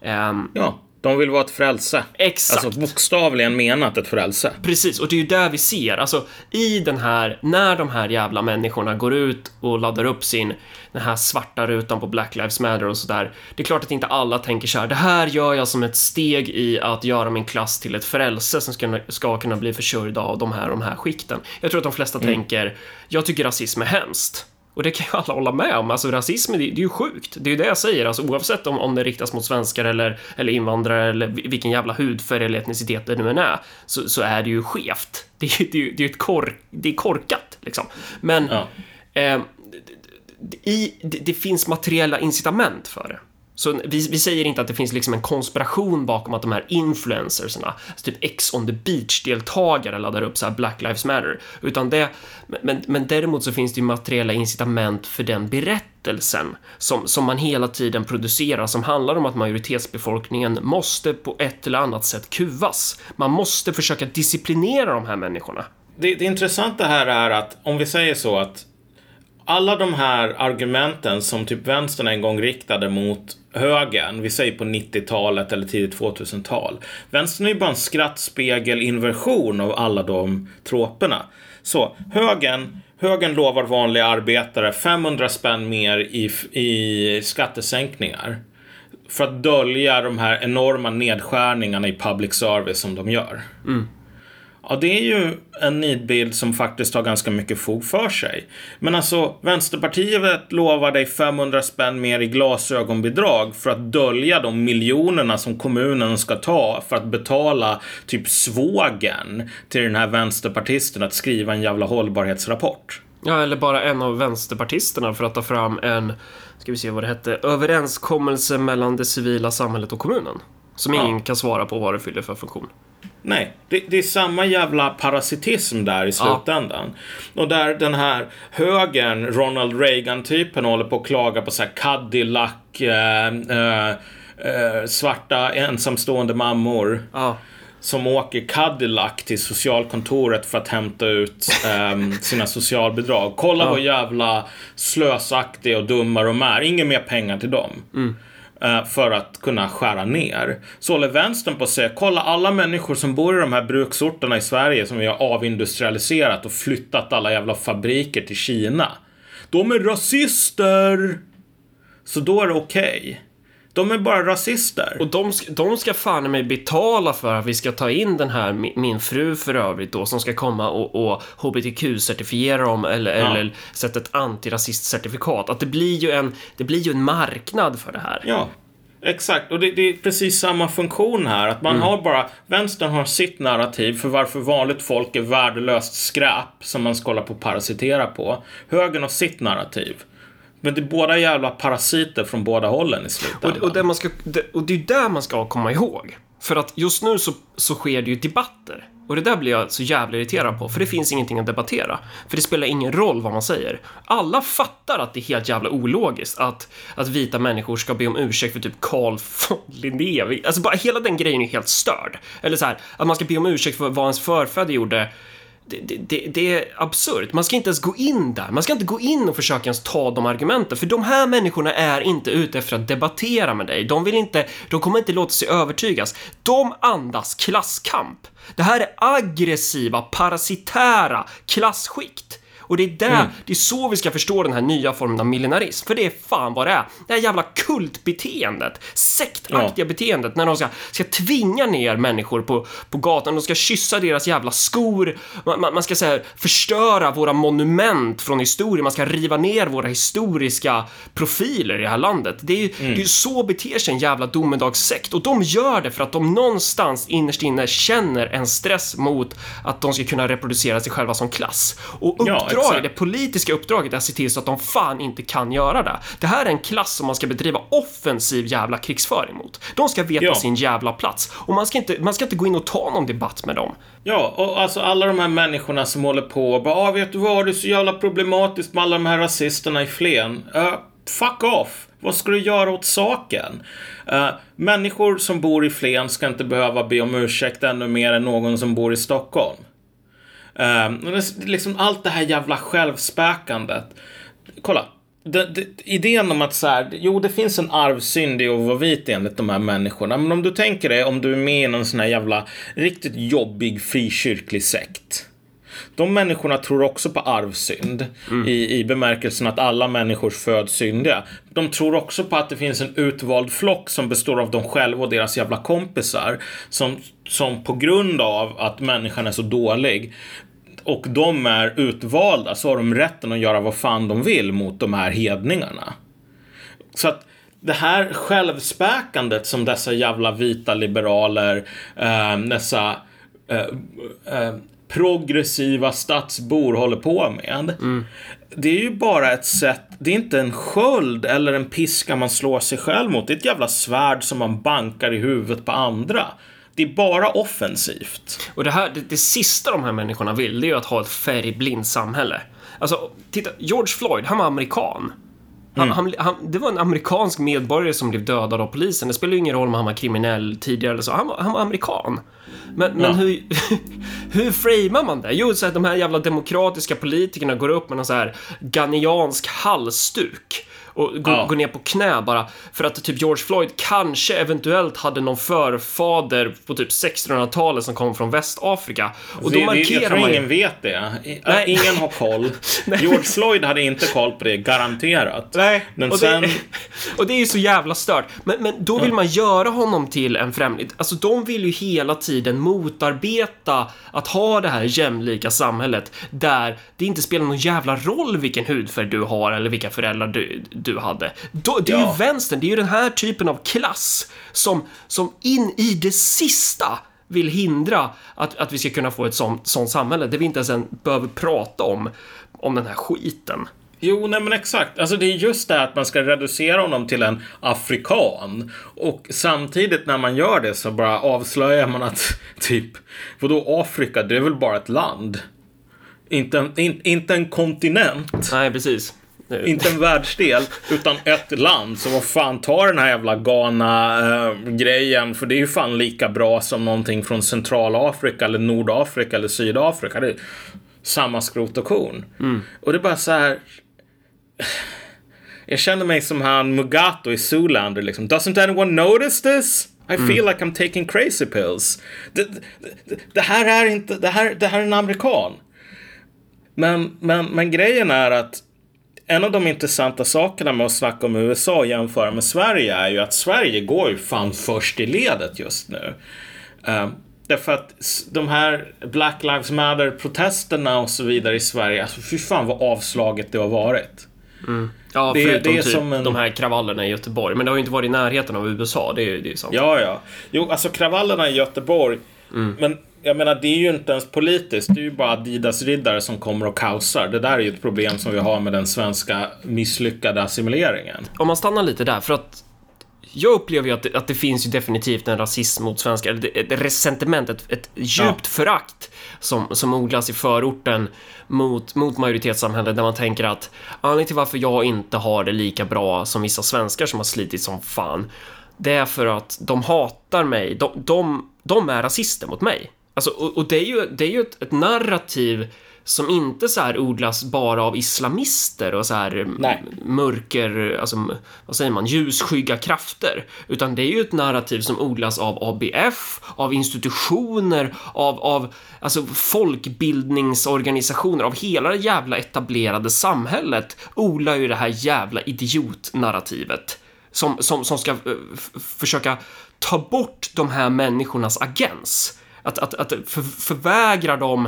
Ehm, Ja, de vill vara ett frälse. Exakt. Alltså bokstavligen menat ett frälse. Precis, och det är ju där vi ser, alltså i den här, när de här jävla människorna går ut och laddar upp sin, den här svarta rutan på Black Lives Matter och sådär. Det är klart att inte alla tänker så här, det här gör jag som ett steg i att göra min klass till ett frälse som ska, ska kunna bli försörjda av de här de här skikten. Jag tror att de flesta tänker, jag tycker rasism är hemskt. Och det kan ju alla hålla med om. Alltså rasism, det, det är ju sjukt. Det är ju det jag säger. Alltså, oavsett om, om det riktas mot svenskar eller, eller invandrare eller vi- vilken jävla hudfärg eller etnicitet det nu än är, så, så är det ju skevt. Det är ju det är, det är ett kork, det är korkat, liksom. Men Ja. eh, i, det, det finns materiella incitament för det. Så vi, vi säger inte att det finns liksom en konspiration bakom att de här influencersna, alltså typ X on the beach-deltagare laddar upp så här Black Lives Matter, utan det, men, men däremot så finns det ju materiella incitament för den berättelsen som, som man hela tiden producerar som handlar om att majoritetsbefolkningen måste på ett eller annat sätt kuvas. Man måste försöka disciplinera de här människorna. Det, det intressanta här är att om vi säger så att alla de här argumenten som typ vänstern en gång riktade mot högern, vi säger på 90-talet eller tidigt 2000-tal. Vänstern är ju bara en skrattspegelinversion av alla de troperna. Så högern, högern lovar vanliga arbetare 500 spänn mer i, i skattesänkningar. För att dölja de här enorma nedskärningarna i public service som de gör. Mm. Ja, det är ju en nidbild som faktiskt har ganska mycket fog för sig. Men alltså, Vänsterpartiet lovar dig 500 spänn mer i glasögonbidrag för att dölja de miljonerna som kommunen ska ta för att betala typ svågen till den här vänsterpartisten att skriva en jävla hållbarhetsrapport. Ja, eller bara en av vänsterpartisterna för att ta fram en, ska vi se vad det hette, överenskommelse mellan det civila samhället och kommunen. Som Ja. ingen kan svara på vad det fyller för funktion. Nej, det, det är samma jävla parasitism där i slutändan. Och där den här högern, Ronald Reagan-typen, håller på att klaga på så här Cadillac, eh, eh, eh, svarta ensamstående mammor Ja, som åker Cadillac till socialkontoret för att hämta ut ehm, sina socialbidrag. Kolla Ja. vad jävla slösaktiga och dumma de är. Inga mer pengar till dem. Eh, Eh, för att kunna skära ner. Så håller vänstern på att säga, kolla alla människor som bor i de här bruksorterna i Sverige som vi har avindustrialiserat och flyttat alla jävla fabriker till Kina. De är rasister! Så då är det okej. De är bara rasister. och de, de ska fan mig betala för att vi ska ta in den här, mi- min fru för övrigt då, som ska komma och, och hbtq-certifiera dem eller, Ja. eller sätta ett antirasistcertifikat. Att det blir ju en, det blir ju en marknad för det här. Ja, exakt. Och det, det är precis samma funktion här. Att man har bara, vänstern har sitt narrativ för varför vanligt folk är värdelöst skräp som man ska hålla på och parasitera på. Högern har sitt narrativ. Men det är båda jävla parasiter från båda hållen i Och, slutändan. och, det man ska, det, och det är där man ska komma ihåg. För att just nu så, så sker det ju debatter. Och det där blir jag så jävla irriterad på, för det finns ingenting att debattera. För det spelar ingen roll vad man säger. Alla fattar att det är helt jävla ologiskt att, att vita människor ska be om ursäkt för typ Carl von Linné. Alltså bara hela den grejen är helt störd. Eller så här, att man ska be om ursäkt för vad ens förfäder gjorde. Det, det, det, är absurt. Man ska inte ens gå in där. Man ska inte gå in och försöka ens ta de argumenten, för de här människorna är inte ute efter att debattera med dig. De vill inte, de kommer inte låta sig övertygas. De andas klasskamp. Det här är aggressiva, parasitära klassskikt. Och det är där, det är så vi ska förstå den här nya formen av millenarism, för det är fan vad det är. Det här jävla kultbeteendet, sektaktiga beteendet när de ska, ska tvinga ner människor på, på gatan, de ska kyssa deras jävla skor, man, man, man ska säga förstöra våra monument från historien, man ska riva ner våra historiska profiler i det här landet. Det är ju det är så beter sig en jävla domedagssekt och de gör det för att de någonstans innerst inne känner en stress mot att de ska kunna reproducera sig själva som klass. Och Ja, uppdraget, exakt. det politiska uppdraget är att se till så att de fan inte kan göra det. Det här är en klass som man ska bedriva offensiv jävla krigsföring mot. De ska veta Ja. sin jävla plats och man ska, inte, man ska inte gå in och ta någon debatt med dem. Ja, och alltså alla de här människorna som håller på och bara, ah, vet du vad, det är så jävla problematiskt med alla de här rasisterna i Flen. Uh, fuck off! Vad ska du göra åt saken? Uh, människor som bor i Flen ska inte behöva be om ursäkt ännu mer än någon som bor i Stockholm. Uh, liksom allt det här jävla självspäkandet. Kolla, det, det, idén om att så här, jo det finns en arvsynd i att vara vit enligt de här människorna. Men om du tänker dig om du är med i någon sån här jävla riktigt jobbig frikyrklig sekt. De människorna tror också på arvsynd mm. i, i bemärkelsen att alla människor föds syndiga. De tror också på att det finns en utvald flock som består av dem själva och deras jävla kompisar som, som på grund av att människan är så dålig och de är utvalda så har de rätten att göra vad fan de vill mot de här hedningarna. Så att det här självspäkandet som dessa jävla vita liberaler, eh, dessa eh, eh, progressiva stadsbor håller på med. Mm. Det är ju bara ett sätt, det är inte en sköld eller en piska man slår sig själv mot. Det är ett jävla svärd som man bankar i huvudet på andra. Det är bara offensivt. Och det, här, det, det sista de här människorna vill, det är ju att ha ett färgblind samhälle. Alltså, titta, George Floyd, han var amerikan. Han, mm. han, han, det var en amerikansk medborgare som blev dödad av polisen. Det spelar ju ingen roll om han var kriminell tidigare eller så. Han, han var amerikan. Men, men hur, hur framar man det? Jo, så att de här jävla demokratiska politikerna går upp med någon så här ganiansk halsduk och gå, ja. gå ner på knä bara för att typ George Floyd kanske eventuellt hade någon förfader på typ 1600-talet som kom från Västafrika. Och det, då markerar jag tror man ingen vet det. Nej. Ingen har koll. George Floyd hade inte koll på det, garanterat. Nej, men och, sen... det, och det är ju så jävla stört. Men, men då vill man göra honom till en främling. Alltså de vill ju hela tiden motarbeta att ha det här jämlika samhället där det inte spelar någon jävla roll vilken hudfärg du har eller vilka föräldrar du, du hade. Det är ja. ju vänstern, det är ju den här typen av klass som, som in i det sista vill hindra att, att vi ska kunna få ett sånt, sånt samhälle där vi inte ens behöver prata om, om den här skiten. Jo, nej men exakt. Alltså det är just det att man ska reducera honom till en afrikan. Och samtidigt när man gör det så bara avslöjar man att typ, vadå Afrika, det är väl bara ett land? Inte en, in, inte en kontinent. Nej, precis. Inte en världsdel, utan ett land. Så vad fan, ta den här jävla Ghana-grejen. för det är ju fan lika bra som någonting från Centralafrika eller Nordafrika eller Sydafrika. Det är samma skrot och korn. Mm. Och det är bara så här. Jag känner mig som han Mugato i Zoolander liksom. Doesn't anyone notice this? I mm. feel like I'm taking crazy pills. Det, det, det, här är inte, det här, det här är en amerikan. Men, men, men grejen är att en av de intressanta sakerna med att snacka om USA och jämföra med Sverige är ju att Sverige går ju fan först i ledet just nu. Uh, därför att de här Black Lives Matter-protesterna och så vidare i Sverige, alltså fy fan vad avslaget det har varit. Mm. Ja, det, förutom det är typ som en... de här kravallerna i Göteborg. Men det har ju inte varit i närheten av USA, det är ju sant. Ja, ja. Jo, alltså kravallerna i Göteborg. Mm. Men jag menar, det är ju inte ens politiskt. Det är ju bara Adidas-riddare som kommer och kaosar. Det där är ju ett problem som vi har med den svenska misslyckade assimileringen. Om man stannar lite där, för att jag upplever ju att det, att det finns ju definitivt en rasism mot svenskar, ett, ett resentiment, ett, ett djupt ja. förakt som, som odlas i förorten mot, mot majoritetssamhället där man tänker att anledningen till varför jag inte har det lika bra som vissa svenskar som har slitit som fan, det är för att de hatar mig, de, de, de är rasister mot mig. Alltså, och, och, det är ju, det är ju ett, ett narrativ som inte så här odlas bara av islamister och så här Nej. mörker, alltså vad säger man, ljusskygga krafter, utan det är ju ett narrativ som odlas av ABF, av institutioner, av, av alltså folkbildningsorganisationer, av hela det jävla etablerade samhället odlar ju det här jävla idiotnarrativet som, som, som ska försöka ta bort de här människornas agens. Att, att, att för, förvägra dem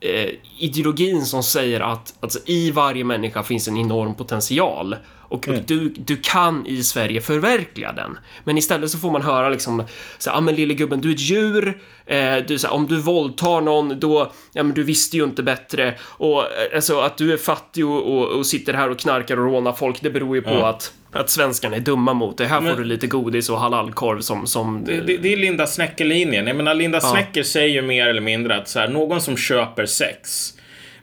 eh, ideologin som säger att alltså, i varje människa finns en enorm potential och, mm. och, du, du kan i Sverige förverkliga den. Men istället så får man höra liksom, så ja ah, men lille gubben, du är ett djur, eh, du, så om du våldtar någon, då, ja men du visste ju inte bättre och eh, alltså att du är fattig och, och, och sitter här och knarkar och rånar folk, det beror ju på mm. att att svenskarna är dumma mot det. Här men, får du lite godis och halalkorv som... som... Det, det, det är Linda Snäcker-linjen. Jag menar, Linda ja. Snäcker säger ju mer eller mindre att så här, någon som köper sex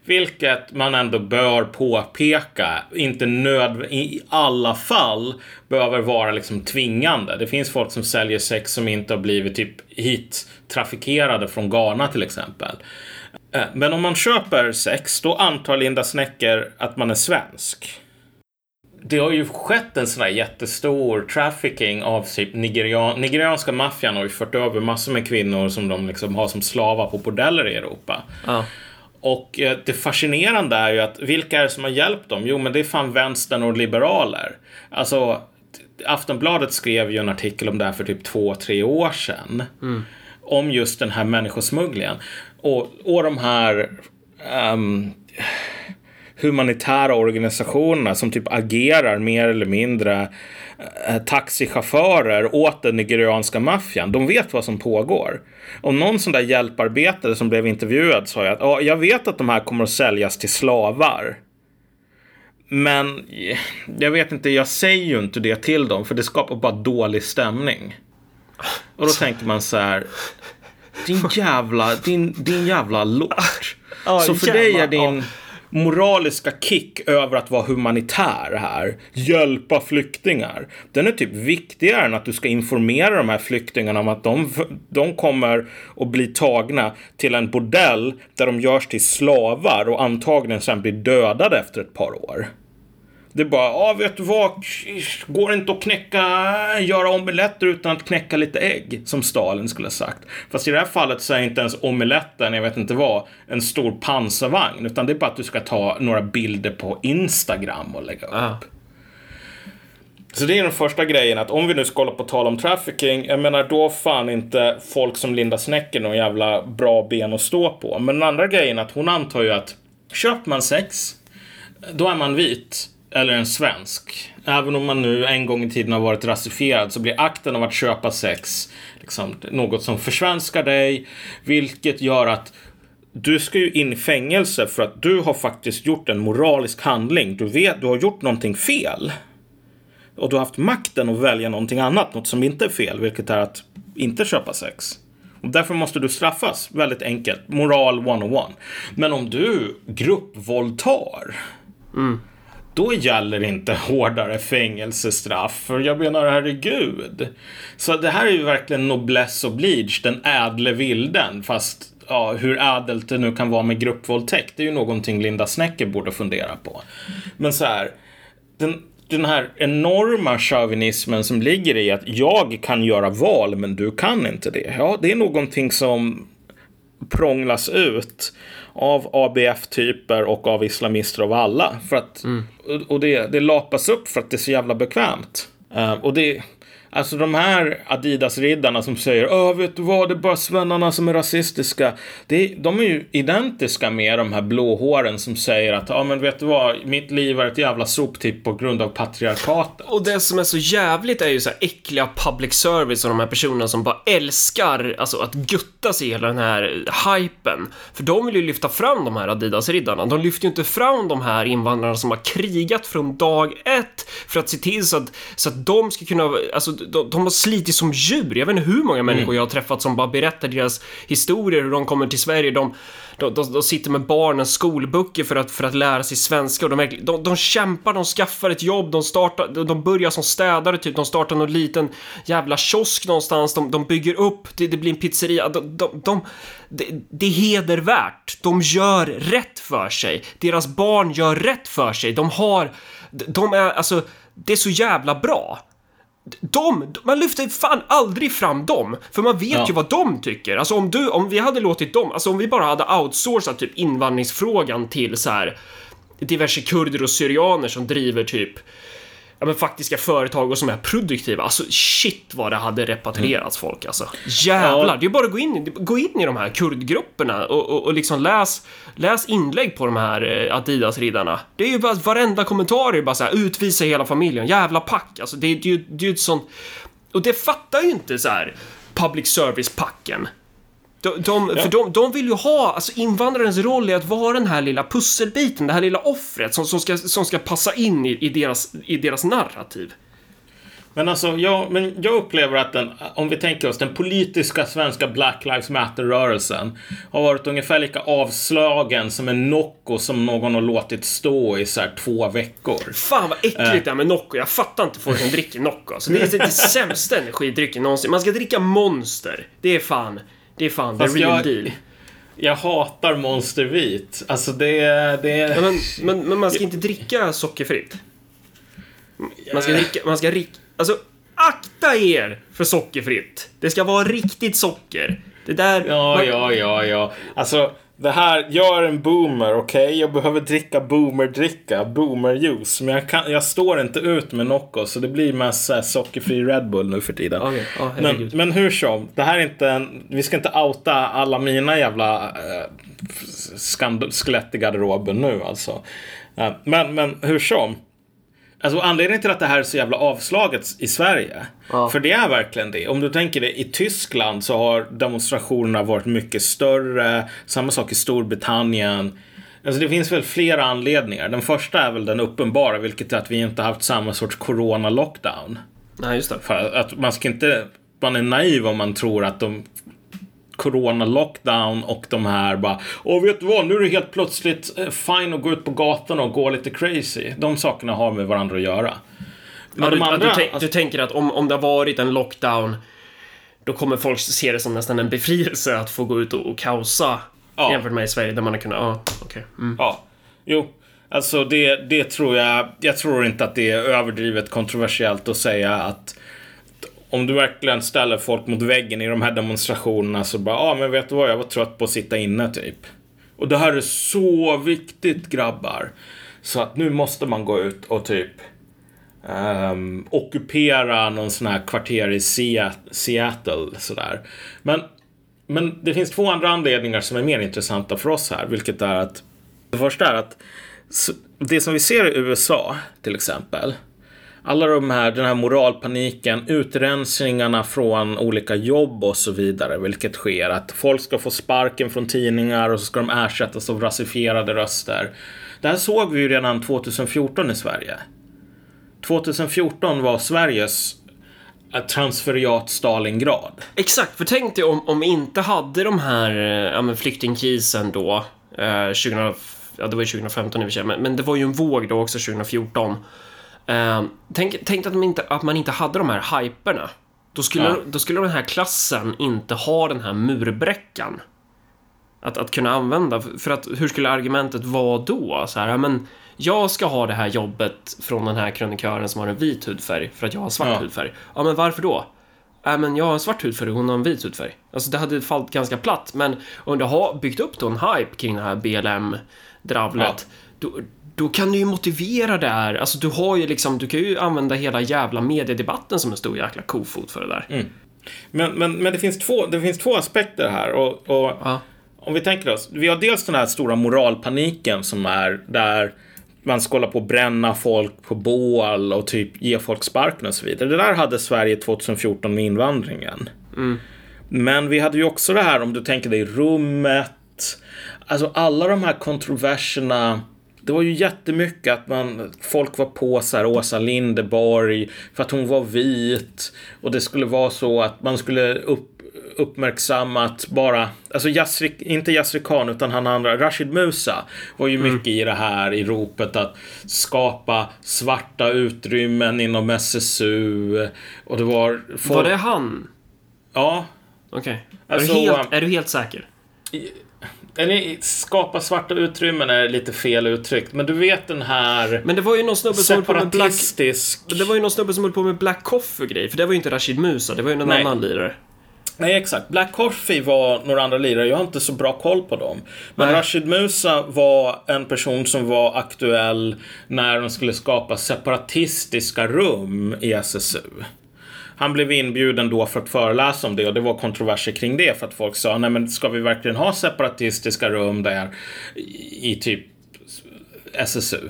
vilket man ändå bör påpeka, inte nöd i alla fall behöver vara liksom tvingande. Det finns folk som säljer sex som inte har blivit typ hit trafikerade från Ghana till exempel. Eh, men om man köper sex, då antar Linda Snäcker att man är svensk. Det har ju skett en sån här jättestor trafficking av typ nigerian, nigerianska maffian har ju fört över massor med kvinnor som de liksom har som slavar på bordeller i Europa. Ja. Och eh, det fascinerande är ju att vilka är det som har hjälpt dem? Jo, men det är fan vänstern och liberaler. Alltså, Aftonbladet skrev ju en artikel om det här för typ två, tre år sedan. Mm. Om just den här människosmugglingen. Och, och de här um, humanitära organisationerna som typ agerar mer eller mindre eh, taxichaufförer åt den nigerianska maffian. De vet vad som pågår. Och någon sån där hjälparbetare som blev intervjuad sa ju att ja, jag vet att de här kommer att säljas till slavar. Men jag vet inte, jag säger ju inte det till dem för det skapar bara dålig stämning. Och då tänker man så här. Din jävla, din, din jävla lort. Så för dig är din moraliska kick över att vara humanitär här, hjälpa flyktingar, den är typ viktigare än att du ska informera de här flyktingarna om att de, de kommer att bli tagna till en bordell där de görs till slavar och antagligen sen blir dödade efter ett par år. Det är bara, ja vet du vad, går det inte att knäcka, göra omeletter utan att knäcka lite ägg, som Stalin skulle ha sagt. Fast i det här fallet så är inte ens omeletten, jag vet inte vad, en stor pansarvagn, utan det är bara att du ska ta några bilder på Instagram och lägga upp. Ja. Så det är den första grejen, att om vi nu ska hålla på tal om trafficking, jag menar då fan inte folk som Linda Snäcker någon jävla bra ben att stå på. Men den andra grejen är att hon antar ju att köper man sex, då är man vit eller en svensk. Även om man nu en gång i tiden har varit rasifierad så blir akten av att köpa sex liksom, något som försvenskar dig, vilket gör att du ska ju in i fängelse för att du har faktiskt gjort en moralisk handling. Du vet, du har gjort någonting fel. Och du har haft makten att välja någonting annat, något som inte är fel, vilket är att inte köpa sex. Och därför måste du straffas, väldigt enkelt. Moral 101. Men om du gruppvåldtar, mm då gäller inte hårdare fängelsestraff. För jag menar, herregud. Så det här är ju verkligen noblesse oblige, den ädle vilden. Fast ja, hur ädelt det nu kan vara med gruppvåldtäkt, det är ju någonting Linda Snäcker borde fundera på. Men så här, den, den här enorma chauvinismen som ligger i att jag kan göra val, men du kan inte det. Ja, det är någonting som prånglas ut av ABF-typer och av islamister av alla. För att, och- Och det, det lapas upp för att det är så jävla bekvämt. Eh, och det, alltså de här Adidas-riddarna som säger Åh, vet du vad, det är bara svennarna som är rasistiska. Det, de är ju identiska med de här blåhåren som säger att ja, men vet du vad, mitt liv är ett jävla soptipp på grund av patriarkatet. Och det som är så jävligt är ju så här äckliga public service och de här personerna som bara älskar alltså att gutta sig i hela den här hypen. För de vill ju lyfta fram de här Adidas-riddarna. De lyfter ju inte fram de här invandrarna som har krigat från dag ett för att se till så att, så att de ska kunna, alltså de, de har slitit som djur. Jag vet inte hur många människor jag har träffat som bara berättar deras historier, hur de kommer till Sverige. De, de, de, de sitter med barnens skolböcker för att, för att lära sig svenska och de, de, de kämpar, de skaffar ett jobb, de startar, de, de börjar som städare typ, de startar någon liten jävla kiosk någonstans, de, de bygger upp, det, det blir en pizzeria, de, de, de, det, det är hedervärt, de gör rätt för sig, deras barn gör rätt för sig, de har, de är, alltså, det är så jävla bra. De, man lyfter fan aldrig fram dem, för man vet Ja. ju vad de tycker. Alltså om du, om vi hade låtit dem, alltså om vi bara hade outsourcat typ invandringsfrågan till så här diverse kurder och syrianer som driver typ ja men faktiska företag och som är produktiva. Alltså shit vad det hade repatrierats folk alltså. Jävlar, Ja. det är bara att gå in, gå in i de här kurdgrupperna och, och, och liksom läs, läs inlägg på de här eh, Adidas-riddarna. Det är ju bara varenda kommentar är bara så här utvisa hela familjen, jävla pack. Alltså det, är- det, ju- det är ju ett sånt... Och det fattar ju inte så här public service-packen. De, de, För de, de vill ju ha, alltså invandrarens roll är att vara den här lilla pusselbiten, det här lilla offret som, som, ska, som ska passa in i, i, deras, i deras narrativ. Men alltså, ja, men jag upplever att den, om vi tänker oss den politiska svenska Black Lives Matter-rörelsen har varit ungefär lika avslagen som en Nocco som någon har låtit stå i så här två veckor. Fan vad äckligt det är med Nocco. Jag fattar inte folk som dricker Nocco. Alltså, det är det sämsta energidrycken någonsin. Man ska dricka Monster. Det är fan, det är fan the Fast real jag- deal. Jag hatar Monster Vit. Alltså det, det men, men, men man ska inte dricka sockerfritt. Man ska dricka, man ska rik, Alltså, akta er för sockerfritt. Det ska vara riktigt socker. Det där... Ja, man, ja, ja, ja. Alltså, det här, jag är en boomer, okej? Jag behöver dricka boomerdricka, boomerjuice. Men jag, kan, jag står inte ut med Nocco, så det blir mest så här sockerfri Red Bull nu för tiden. Okej, ja, men, men hur som, det här är inte en, Vi ska inte outa alla mina jävla eh, skand- skelett i garderoben nu alltså. Eh, men, men hur som. Alltså anledningen till att det här är så jävla avslaget i Sverige. Ja. För det är verkligen det. Om du tänker det, i Tyskland så har demonstrationerna varit mycket större. Samma sak i Storbritannien. Alltså det finns väl flera anledningar. Den första är väl den uppenbara, vilket är att vi inte haft samma sorts corona-lockdown. Nej, just det. För att man ska inte, man är naiv om man tror att de Corona lockdown och de här bara Åh vet du vad, nu är det helt plötsligt eh, fine att gå ut på gatan och gå lite crazy. De sakerna har med varandra att göra. Men Ja, du, de andra, du, tänk, alltså- du tänker att om, om det har varit en lockdown då kommer folk se det som nästan en befrielse att få gå ut och, och kaosa Ja. jämfört med i Sverige där man har kunnat... Ja, okej. Mm. Ja, jo. Alltså det, det tror jag, jag tror inte att det är överdrivet kontroversiellt att säga att om du verkligen ställer folk mot väggen i de här demonstrationerna så bara, ja ah, men vet du vad, jag var trött på att sitta inne typ. Och det här är så viktigt grabbar. Så att nu måste man gå ut och typ um, ockupera någon sån här kvarter i Seattle sådär. Men, men det finns två andra anledningar som är mer intressanta för oss här, vilket är att det första är att det som vi ser i USA till exempel. Alla de här, den här moralpaniken, utrensningarna från olika jobb och så vidare, vilket sker. Att folk ska få sparken från tidningar och så ska de ersättas av rasifierade röster. Det här såg vi ju redan 2014 i Sverige. 2014 var Sveriges eh, transferiat Stalingrad. Exakt, för tänk dig om, om vi inte hade de här eh, ja, men flyktingkrisen då, eh, 20, ja, det var ju 2015 i och för sig, men, men det var ju en våg då också 2014. Eh, tänk, tänk att, inte, att man inte hade de här hyperna. Då skulle, Ja. då skulle den här klassen inte ha den här murbräckan. Att, att kunna använda, för att hur skulle argumentet vara då? Så här, ja, men jag ska ha det här jobbet från den här krönikören som har en vit hudfärg för att jag har svart Ja. hudfärg. Ja, men varför då? Ja, men jag har en svart hudfärg och hon har en vit hudfärg. Alltså det hade fallit ganska platt, men om du har byggt upp då en hype kring det här BLM-dravlet, då, då kan du ju motivera det här. Alltså du har ju liksom, du kan ju använda hela jävla mediedebatten som en stor jäkla kofot för det där. Men, men, men det, finns två, det finns två aspekter här. Och, och Ja. Om vi tänker oss, vi har dels den här stora moralpaniken som är där man ska hålla på att bränna folk på bål och typ ge folk sparken och så vidare. Det där hade Sverige 2014 med invandringen. Men vi hade ju också det här om du tänker dig rummet. Alltså alla de här kontroverserna. Det var ju jättemycket att man, folk var på så här Åsa Linderborg för att hon var vit. Och det skulle vara så att man skulle upp, uppmärksamma att bara, alltså Yasri, inte Yasri Khan utan han andra, Rashid Musa var ju mycket i det här i ropet att skapa svarta utrymmen inom SSU. Och det var folk, Var det han? Ja, Okej. Alltså, är, du helt, är du helt säker? Eller skapa svarta utrymmen är lite fel uttryckt, men du vet den här Men det var ju någon snubbe som höll på med Black... Det var ju någon snubbe som höll på med Black Coffee grejer, för det var ju inte Rashid Musa, det var ju någon Nej. annan lirare. Nej, exakt. Black Coffee var några andra lirare. Jag har inte så bra koll på dem. Men Nej. Rashid Musa var en person som var aktuell när de skulle skapa separatistiska rum i SSU. Han blev inbjuden då för att föreläsa om det och det var kontroverser kring det för att folk sa nej men ska vi verkligen ha separatistiska rum där i, i typ SSU?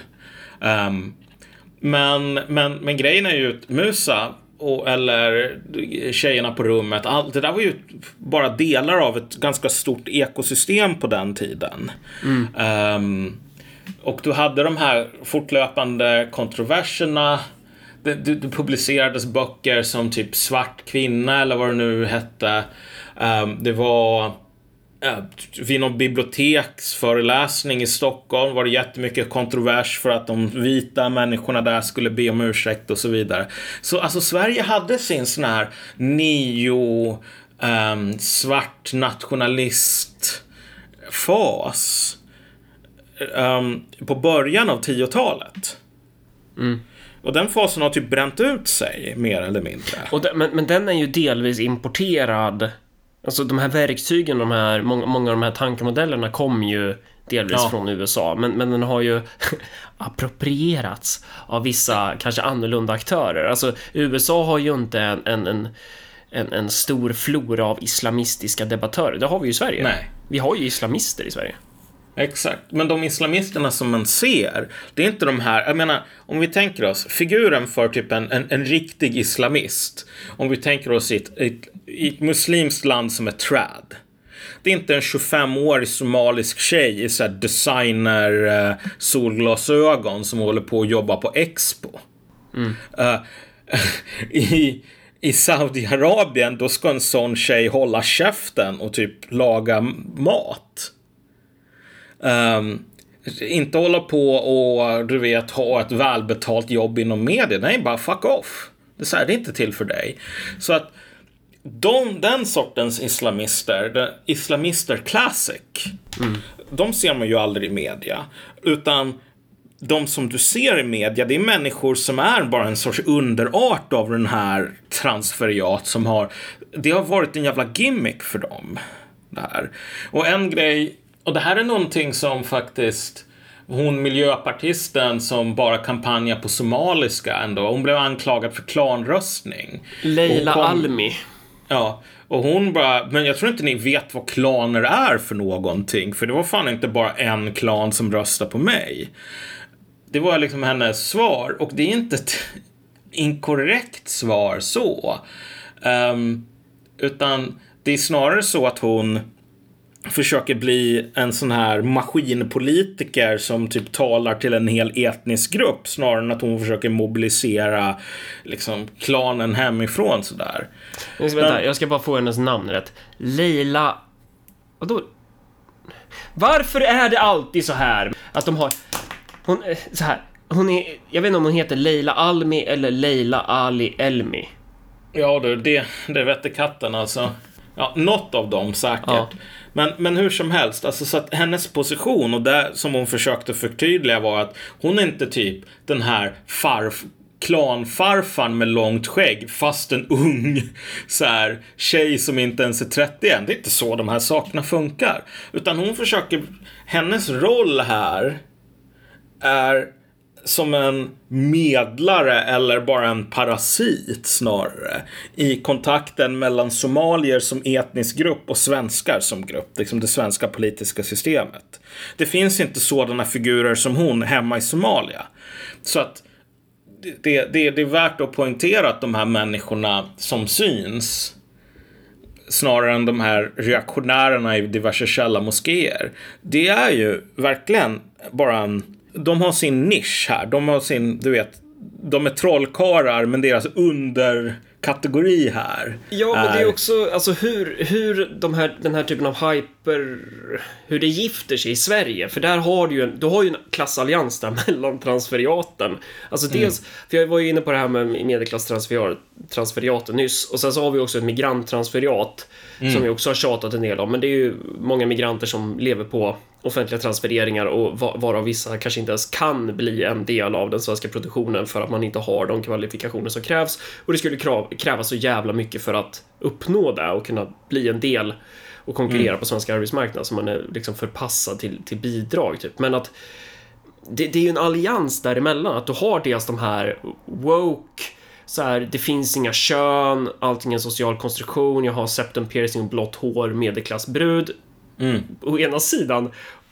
Ehm, men, men, men grejen är ju att Musa och, eller tjejerna på rummet, allt det där var ju bara delar av ett ganska stort ekosystem på den tiden. Ehm, och du hade de här fortlöpande kontroverserna det, det, publicerades böcker som typ Svart kvinna eller vad det nu hette. Um, det var uh, vid någon biblioteksföreläsning i Stockholm var det jättemycket kontrovers för att de vita människorna där skulle be om ursäkt och så vidare. Så alltså Sverige hade sin sån här neo um, svart nationalist fas um, på början av 10-talet. Mm. Och den fasen har typ bränt ut sig mer eller mindre. Den, men, men den är ju delvis importerad. Alltså de här verktygen, de här, många, många av de här tankemodellerna kom ju delvis Ja. från USA, men, men den har ju approprierats av vissa kanske annorlunda aktörer. Alltså USA har ju inte en, en, en, en, en stor flora av islamistiska debattörer. Det har vi ju i Sverige. Nej. Vi har ju islamister i Sverige. Exakt. Men de islamisterna som man ser, det är inte de här, jag menar, om vi tänker oss figuren för typ en, en, en riktig islamist. Om vi tänker oss i ett, ett, ett muslimskt land som är trad. Det är inte en 25-årig somalisk tjej i så designer eh, solglasögon som håller på att jobba på Expo. Eh, I, I Saudiarabien, då ska en sån tjej hålla käften och typ laga mat. Um, inte hålla på och du vet ha ett välbetalt jobb inom media. Nej, bara fuck off. Det är, så här, det är inte till för dig. Så att de, den sortens islamister, the islamister classic, de ser man ju aldrig i media. Utan de som du ser i media, det är människor som är bara en sorts underart av den här transferiat som har, det har varit en jävla gimmick för dem. Det här. Och en grej, och det här är någonting som faktiskt hon miljöpartisten som bara kampanjar på somaliska ändå, hon blev anklagad för klanröstning. Leila kom- Almi. Ja, och hon bara, men jag tror inte ni vet vad klaner är för någonting. För det var fan inte bara en klan som röstade på mig. Det var liksom hennes svar och det är inte ett inkorrekt svar så. Ehm, utan det är snarare så att hon försöker bli en sån här maskinpolitiker som typ talar till en hel etnisk grupp snarare än att hon försöker mobilisera liksom klanen hemifrån sådär. Ska, vänta, Men- jag ska bara få hennes namn rätt. Leila... Vadå? Varför är det alltid så här att de har... Hon... eh, Så här. Hon är... Jag vet inte om hon heter Leila Almi eller Leila Ali Elmi. Ja du, det, det vette katten alltså. Ja, något av dem säkert. Ja. Men, men hur som helst, alltså så att hennes position och det som hon försökte förtydliga var att hon är inte typ den här farf klanfarfan med långt skägg fast en ung så här, tjej som inte ens är 30 än. Det är inte så de här sakerna funkar. Utan hon försöker, hennes roll här är som en medlare eller bara en parasit snarare i kontakten mellan somalier som etnisk grupp och svenskar som grupp, liksom det svenska politiska systemet. Det finns inte sådana figurer som hon hemma i Somalia. Så att det, det, det är värt att poängtera att de här människorna som syns snarare än de här reaktionärerna i diverse källarmoskéer. Det är ju verkligen bara en... De har sin nisch här. De har sin, du vet, de är trollkarlar men deras underkategori här Ja, men det är också alltså hur, hur de här, den här typen av hyper, hur det gifter sig i Sverige. För där har du ju en, du har ju en klassallians där mellan transferiaten. Alltså dels, för jag var ju inne på det här med medelklasstransferiaten nyss. Och sen så har vi också ett migranttransferiat som vi också har tjatat en del om. Men det är ju många migranter som lever på offentliga transfereringar och va- varav vissa kanske inte ens kan bli en del av den svenska produktionen för att man inte har de kvalifikationer som krävs. Och det skulle krävas så jävla mycket för att uppnå det och kunna bli en del och konkurrera på svenska arbetsmarknad så man är liksom förpassad till, till bidrag typ. Men att det, det är ju en allians däremellan, att du har dels de här woke, så här, det finns inga kön, allting är en social konstruktion, jag har septum piercing och blått hår, medelklassbrud. Å ena sidan,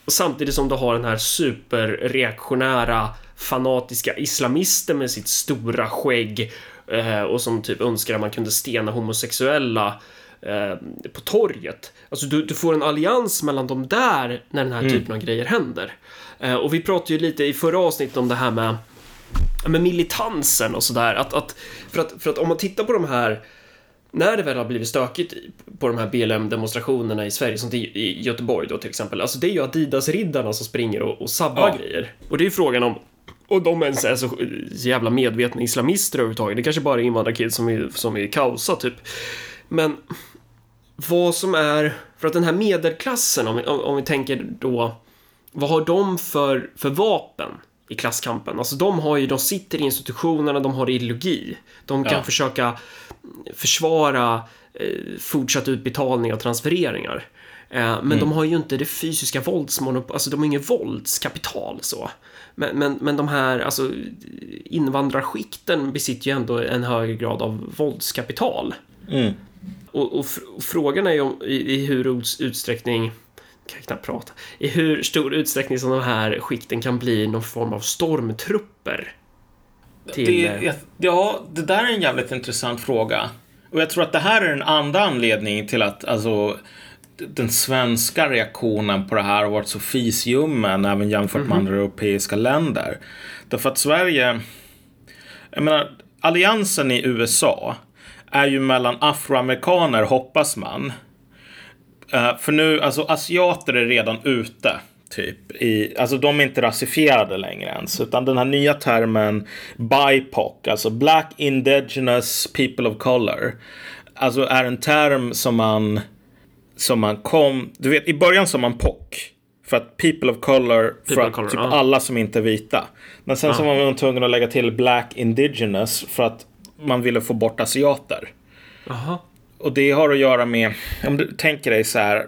samtidigt som du har den här superreaktionära fanatiska islamisten med sitt stora skägg eh, och som typ önskar att man kunde stena homosexuella eh, på torget. Alltså du, du får en allians mellan de där när den här typen av grejer händer. Eh, och vi pratade ju lite i förra avsnittet om det här med med militansen och sådär. Att, att, för, att, för att om man tittar på de här när det väl har blivit stökigt på de här BLM-demonstrationerna i Sverige, som i Göteborg då till exempel, alltså det är ju Adidas-riddarna som springer och, och sabbar ja. grejer. Och det är ju frågan om och de ens är så, jävla medvetna islamister överhuvudtaget. Det kanske bara är invandrarkids som vill, som vill kaosa typ. Men vad som är, för att den här medelklassen, om om, om vi tänker då, vad har de för, för vapen i klasskampen? Alltså de har ju, de sitter i institutionerna, de har ideologi. De kan ja. försöka försvara eh, fortsatt utbetalning av transfereringar. Eh, men mm. de har ju inte det fysiska våldsmonopolet, alltså de har inget våldskapital så. Men, men, men de här, alltså invandrarskikten besitter ju ändå en högre grad av våldskapital. Mm. Och, och, och, frågan är ju om, i, i hur utsträckning kan knappt prata. I hur stor utsträckning som de här skikten kan bli någon form av stormtrupper. Till... Det, ja, det där är en jävligt intressant fråga. Och jag tror att det här är en andra anledning till att alltså, den svenska reaktionen på det här har varit så fisljummen även jämfört med mm -hmm. andra europeiska länder. Därför att Sverige, jag menar, alliansen i USA är ju mellan afroamerikaner, hoppas man. Uh, för nu, alltså asiater är redan ute. Typ. I, alltså de är inte rasifierade längre ens. Utan den här nya termen BIPOC, alltså Black Indigenous People of Color. Alltså är en term som man, som man kom, du vet i början sa man POC. För att people of color, people för att color, typ uh. alla som inte är vita. Men sen uh. så var man tvungen att lägga till black indigenous för att man ville få bort asiater. Aha. Och det har att göra med, om du tänker dig så här,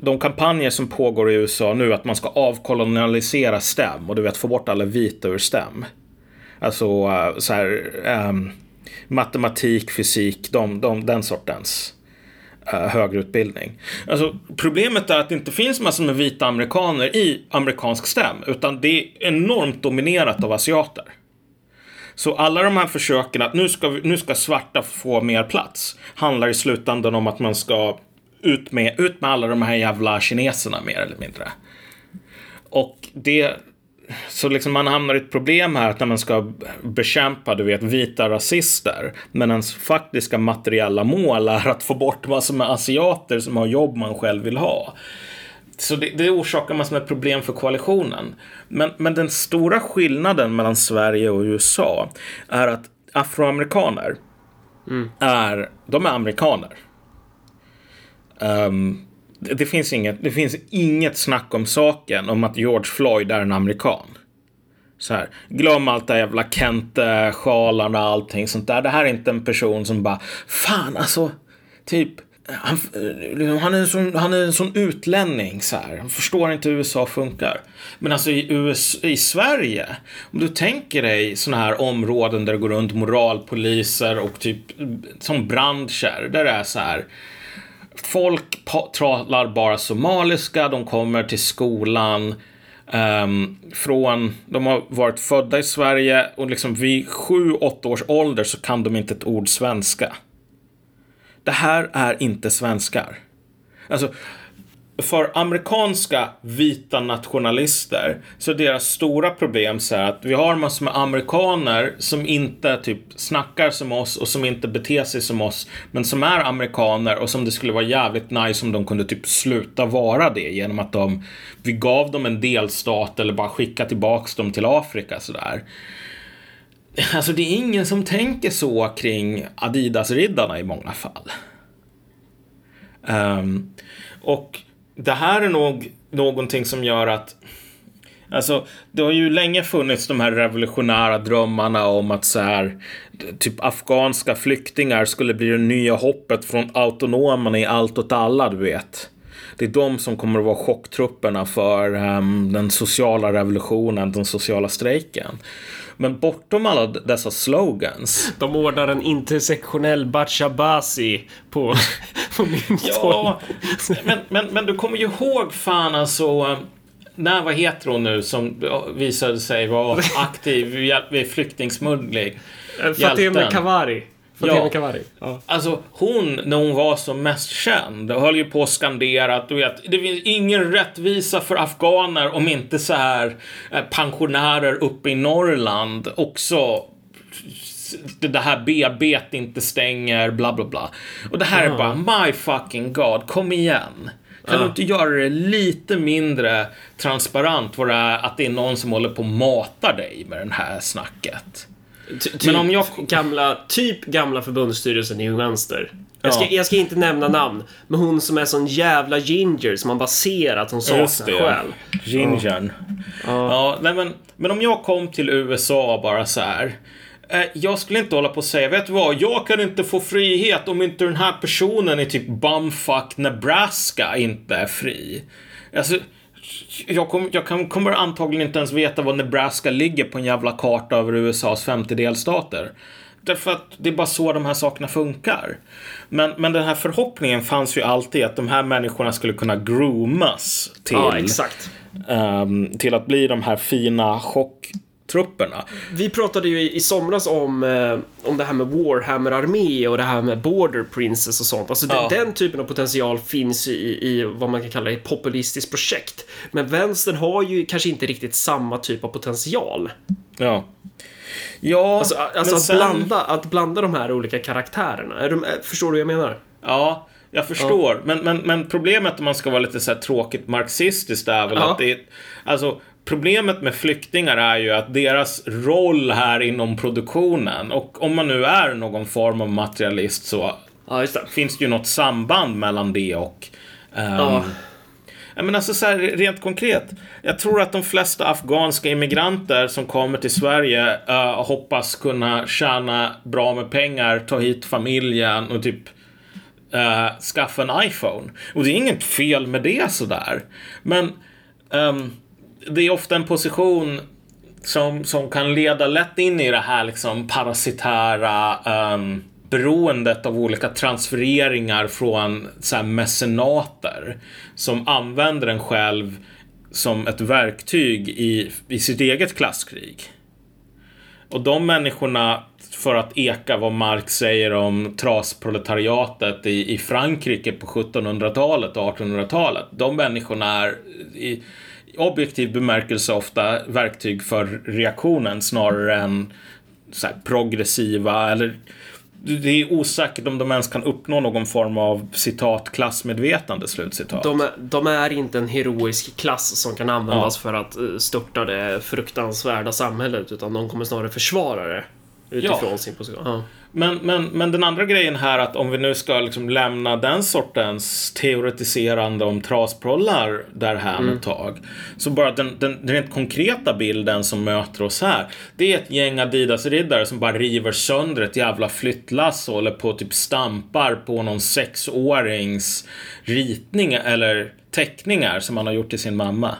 de kampanjer som pågår i USA nu, att man ska avkolonialisera STEM och du vet få bort alla vita ur STEM. Alltså eh, så här, um, matematik, fysik, de, de, den sortens uh, högre utbildning. Alltså, problemet är att det inte finns massor med vita amerikaner i amerikansk STEM, utan det är enormt dominerat av asiater. Så alla de här försöken att nu ska, nu ska svarta få mer plats handlar i slutändan om att man ska ut med, ut med alla de här jävla kineserna mer eller mindre. Och det, så liksom man hamnar i ett problem här att när man ska bekämpa, du vet, vita rasister. Men ens faktiska materiella mål är att få bort massor med asiater som har jobb man själv vill ha. Så det, det orsakar massor med problem för koalitionen. Men, men den stora skillnaden mellan Sverige och USA är att afroamerikaner mm. är, de är amerikaner. Um, det, det, finns inget, det finns inget snack om saken om att George Floyd är en amerikan. Så här, glöm allt det jävla Kente-sjalarna och allting sånt där. Det här är inte en person som bara, fan alltså, typ, han, liksom, han, är en sån, han är en sån utlänning så här. Han förstår inte hur USA funkar. Men alltså i, US, i Sverige, om du tänker dig såna här områden där det går runt moralpoliser och typ som branscher, där det är så här folk talar bara somaliska, de kommer till skolan um, från, de har varit födda i Sverige och liksom vid sju, åtta års ålder så kan de inte ett ord svenska. Det här är inte svenskar. Alltså, för amerikanska vita nationalister så är deras stora problem så här att vi har massor med amerikaner som inte typ snackar som oss och som inte beter sig som oss men som är amerikaner och som det skulle vara jävligt nice om de kunde typ sluta vara det genom att de vi gav dem en delstat eller bara skicka tillbaks dem till Afrika sådär. Alltså det är ingen som tänker så kring Adidas-riddarna i många fall. Um, och det här är nog någonting som gör att Alltså, det har ju länge funnits de här revolutionära drömmarna om att så här, typ afghanska flyktingar skulle bli det nya hoppet från autonomerna i allt åt alla, du vet. Det är de som kommer att vara chocktrupperna för um, den sociala revolutionen, den sociala strejken. Men bortom alla dessa slogans. De ordnar en intersektionell Bachabasi på, på Ja, men, men, men du kommer ju ihåg fan alltså när, vad heter hon nu som visade sig vara aktiv vid flyktingsmuggling? Fateme Kavari. Fatima Kavari. Ja. Alltså hon, när hon var som mest känd, höll ju på att skandera att du vet, det finns ingen rättvisa för afghaner om inte så här eh, pensionärer uppe i Norrland också det här BB inte stänger, bla bla bla. Och det här är bara, my fucking god, kom igen. Kan du inte göra det lite mindre transparent vad det är att det är någon som håller på och matar dig med det här snacket? Ty- typ, Men om jag- gamla, typ gamla förbundsstyrelsen i Ung Vänster. Jag ska, Ja. jag ska inte nämna namn, men hon som är sån jävla ginger som man bara ser att hon saknar själ. Gingern. Ja, nej, men, men om jag kom till USA bara så här. Eh, jag skulle inte hålla på och säga, vet du vad, jag kan inte få frihet om inte den här personen i typ bumfuck Nebraska inte är fri. Alltså, jag, kom, jag kan, kommer antagligen inte ens veta var Nebraska ligger på en jävla karta över USAs 50 delstater. Därför att det är bara så de här sakerna funkar. Men, men den här förhoppningen fanns ju alltid att de här människorna skulle kunna groomas till, Ja, ehm, till att bli de här fina chocktrupperna. Vi pratade ju i, i somras om, eh, om det här med Warhammer-armé och det här med Border Princess och sånt. Alltså Ja. den, den typen av potential finns ju i, i vad man kan kalla ett populistiskt projekt. Men vänstern har ju kanske inte riktigt samma typ av potential. Ja. Ja, Alltså, alltså att, sen- blanda, att blanda de här olika karaktärerna. Är de, förstår du vad jag menar? Ja, jag förstår. Men, men, men problemet om man ska vara lite så här tråkigt marxistiskt är väl Ja. att det är, Alltså, problemet med flyktingar är ju att deras roll här inom produktionen och om man nu är någon form av materialist så Ja, det. finns det ju något samband mellan det och ehm, Ja. Men alltså så här, rent konkret. Jag tror att de flesta afghanska immigranter som kommer till Sverige eh, hoppas kunna tjäna bra med pengar, ta hit familjen och typ eh, skaffa en iPhone. Och det är inget fel med det sådär. Men ehm, det är ofta en position som, som kan leda lätt in i det här liksom parasitära um, beroendet av olika transfereringar från så här, mecenater som använder en själv som ett verktyg i, i sitt eget klasskrig. Och de människorna, för att eka vad Marx säger om trasproletariatet i, i Frankrike på 1700-talet och 1800-talet. De människorna är i objektiv bemärkelse ofta verktyg för reaktionen snarare än så progressiva eller det är osäkert om de ens kan uppnå någon form av citat klassmedvetande slutcitat. De, de är inte en heroisk klass som kan användas för att eh, störta det fruktansvärda samhället, utan de kommer snarare försvara det utifrån Ja. sin position. Ja. Men, men, men den andra grejen här att om vi nu ska liksom lämna den sortens teoretiserande om trasprollar därhän ett tag. Så bara den, den, den rent konkreta bilden som möter oss här. Det är ett gäng Adidas-riddare som bara river sönder ett jävla flyttlass och håller på och typ stampar på någon sexårings ritning eller teckningar som han har gjort till sin mamma.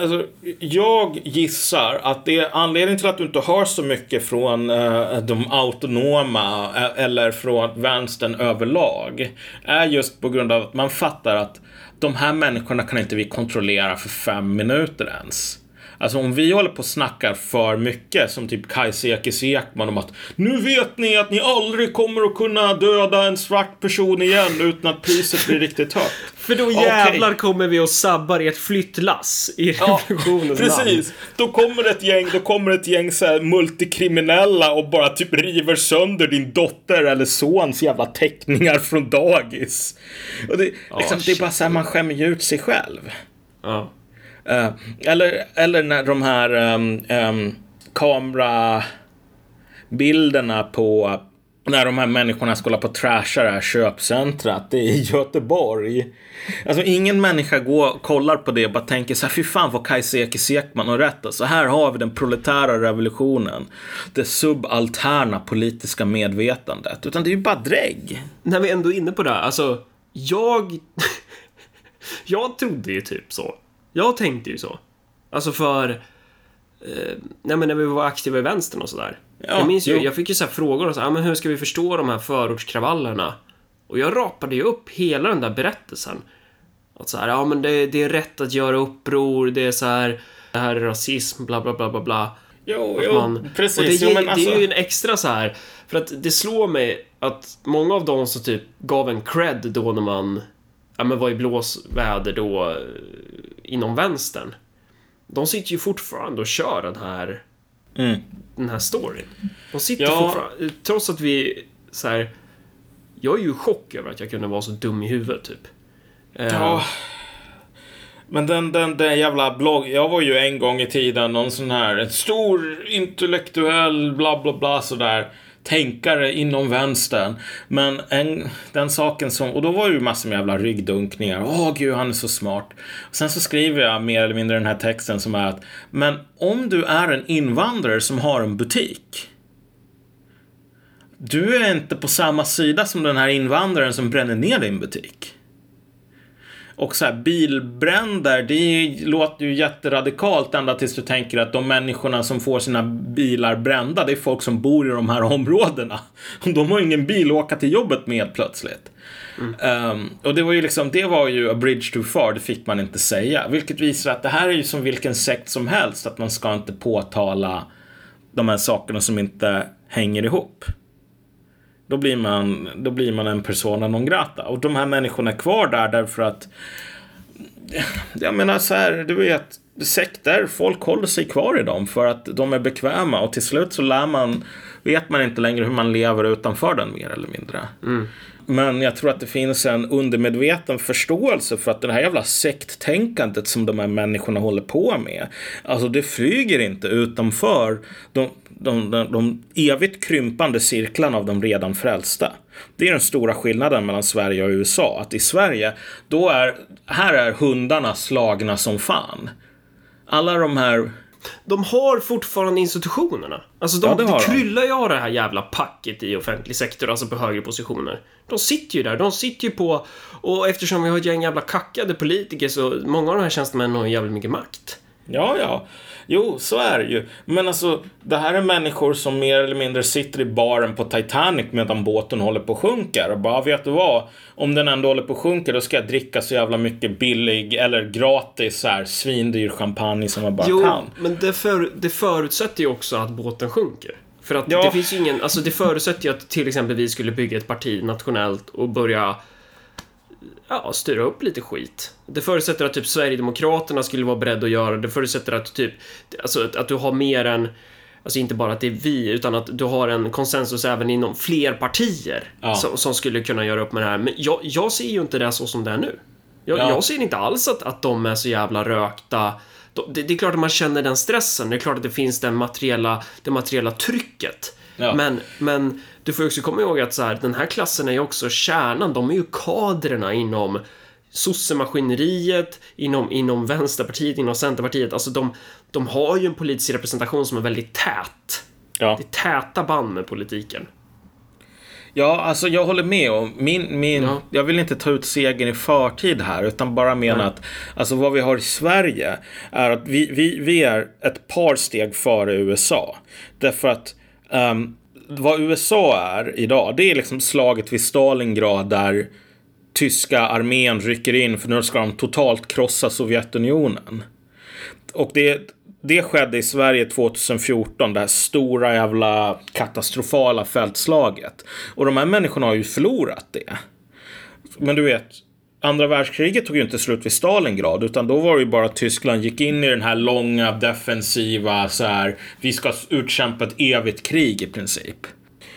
Alltså, jag gissar att det är anledningen till att du inte hör så mycket från eh, de autonoma eh, eller från vänstern överlag är just på grund av att man fattar att de här människorna kan inte vi kontrollera för fem minuter ens. Alltså om vi håller på och snackar för mycket som typ Kajsa Ekis Ekman om att nu vet ni att ni aldrig kommer att kunna döda en svart person igen utan att priset blir riktigt högt. För då jävlar kommer vi och sabbar ert flyttlass i revolutionens namn. Precis. Då kommer ett gäng, då kommer ett gäng så multikriminella och bara typ river sönder din dotter eller sons jävla teckningar från dagis. Och det, liksom, det är bara så här man skämmer ut sig själv. Ja. Eh, eller, eller när de här um, um, kamerabilderna på när de här människorna ska hålla på och trasha det här köpcentrat i Göteborg. Alltså ingen människa går och kollar på det och bara tänker så här, fy fan vad Kajsa Ekis Ekman har rätt. Alltså här har vi den proletära revolutionen. Det subalterna politiska medvetandet. Utan det är ju bara drägg. När vi ändå är inne på det, här, alltså jag... jag trodde ju typ så. Jag tänkte ju så. Alltså för... Eh, nej men när vi var aktiva i vänstern och sådär. Ja, jag minns ju, jo. jag fick ju så här frågor och så "Ah, men hur ska vi förstå de här förortskravallerna? Och jag rapade ju upp hela den där berättelsen. Att så här, ja men det, det är rätt att göra uppror, det är så här, det här är rasism, bla bla bla bla bla. Jo, jo, man- precis. Och det, jo, men alltså, det är ju en extra så här, för att det slår mig att många av dem som typ gav en cred då när man ja, men var i blåsväder då inom vänstern. De sitter ju fortfarande och kör den här, mm. den här storyn. De sitter Ja. fortfarande, trots att vi så här, jag är ju i chock över att jag kunde vara så dum i huvudet typ. Eh, Ja. Men den, den, den jävla blogg. Jag var ju en gång i tiden någon sån här en stor intellektuell bla bla bla sådär tänkare inom vänstern. Men en, den saken som, och då var det ju massor med jävla ryggdunkningar. Åh gud, han är så smart. Sen så skriver jag mer eller mindre den här texten som är att, men om du är en invandrare som har en butik. Du är inte på samma sida som den här invandraren som bränner ner din butik. Och så här bilbränder, det ju, låter ju jätteradikalt ända tills du tänker att de människorna som får sina bilar brända, det är folk som bor i de här områdena. De har ingen bil att åka till jobbet med plötsligt. Ehm, och det var ju liksom, det var ju a bridge too far, det fick man inte säga. Vilket visar att det här är ju som vilken sekt som helst, att man ska inte påtala de här sakerna som inte hänger ihop. Då blir man, då blir man en persona non grata. Och de här människorna är kvar där därför att jag menar så här, du vet, sekter, folk håller sig kvar i dem för att de är bekväma och till slut så lär man, vet man inte längre hur man lever utanför den mer eller mindre. Men jag tror att det finns en undermedveten förståelse för att det här jävla sekttänkandet som de här människorna håller på med, alltså det flyger inte utanför de, de, de, de evigt krympande cirklarna av de redan frälsta. Det är den stora skillnaden mellan Sverige och USA. Att i Sverige, då är, här är hundarna slagna som fan. Alla de här De har fortfarande institutionerna. Alltså de, Ja, det det, kryllar ju av det här jävla packet i offentlig sektor, alltså på högre positioner. De sitter ju där, de sitter ju på... Och eftersom vi har ett gäng jävla kackade politiker så många av de här tjänstemännen har ju jävligt mycket makt. Ja, ja. Jo, så är det ju. Men alltså, det här är människor som mer eller mindre sitter i baren på Titanic medan båten håller på att sjunka. Och bara, vet du vad? Om den ändå håller på att sjunka, då ska jag dricka så jävla mycket billig eller gratis så här, svindyr champagne som jag bara Jo, kan. men det, för, det förutsätter ju också att båten sjunker. För att Ja. det finns ju ingen, alltså det förutsätter ju att till exempel vi skulle bygga ett parti nationellt och börja ja, styra upp lite skit. Det förutsätter att typ Sverigedemokraterna skulle vara beredda att göra det. Förutsätter att typ, alltså att, att du har mer än, alltså inte bara att det är vi, utan att du har en konsensus även inom fler partier Ja. som, som skulle kunna göra upp med det här. Men jag, jag ser ju inte det så som det är nu. Jag, Ja. jag ser inte alls att, att de är så jävla rökta. De- Det, det är klart att man känner den stressen. Det är klart att det finns den materiella, det materiella trycket. Ja. Men, men du får också komma ihåg att så här, den här klassen är ju också kärnan. De är ju kadrerna inom sossemaskineriet, inom, inom Vänsterpartiet, inom Centerpartiet. Alltså de, de har ju en politisk representation som är väldigt tät. Ja. Det är täta band med politiken. Ja, alltså jag håller med om min, min Ja. jag vill inte ta ut segern i förtid här utan bara mena Nej. att alltså vad vi har i Sverige är att vi, vi, vi är ett par steg före USA. Därför att ehm, vad USA är idag, det är liksom slaget vid Stalingrad där tyska armén rycker in för nu ska de totalt krossa Sovjetunionen. Och det, det skedde i Sverige 2014, det här stora jävla katastrofala fältslaget. Och de här människorna har ju förlorat det. Men du vet, andra världskriget tog ju inte slut vid Stalingrad, utan då var det ju bara att Tyskland gick in i den här långa defensiva, så här, vi ska utkämpa ett evigt krig i princip.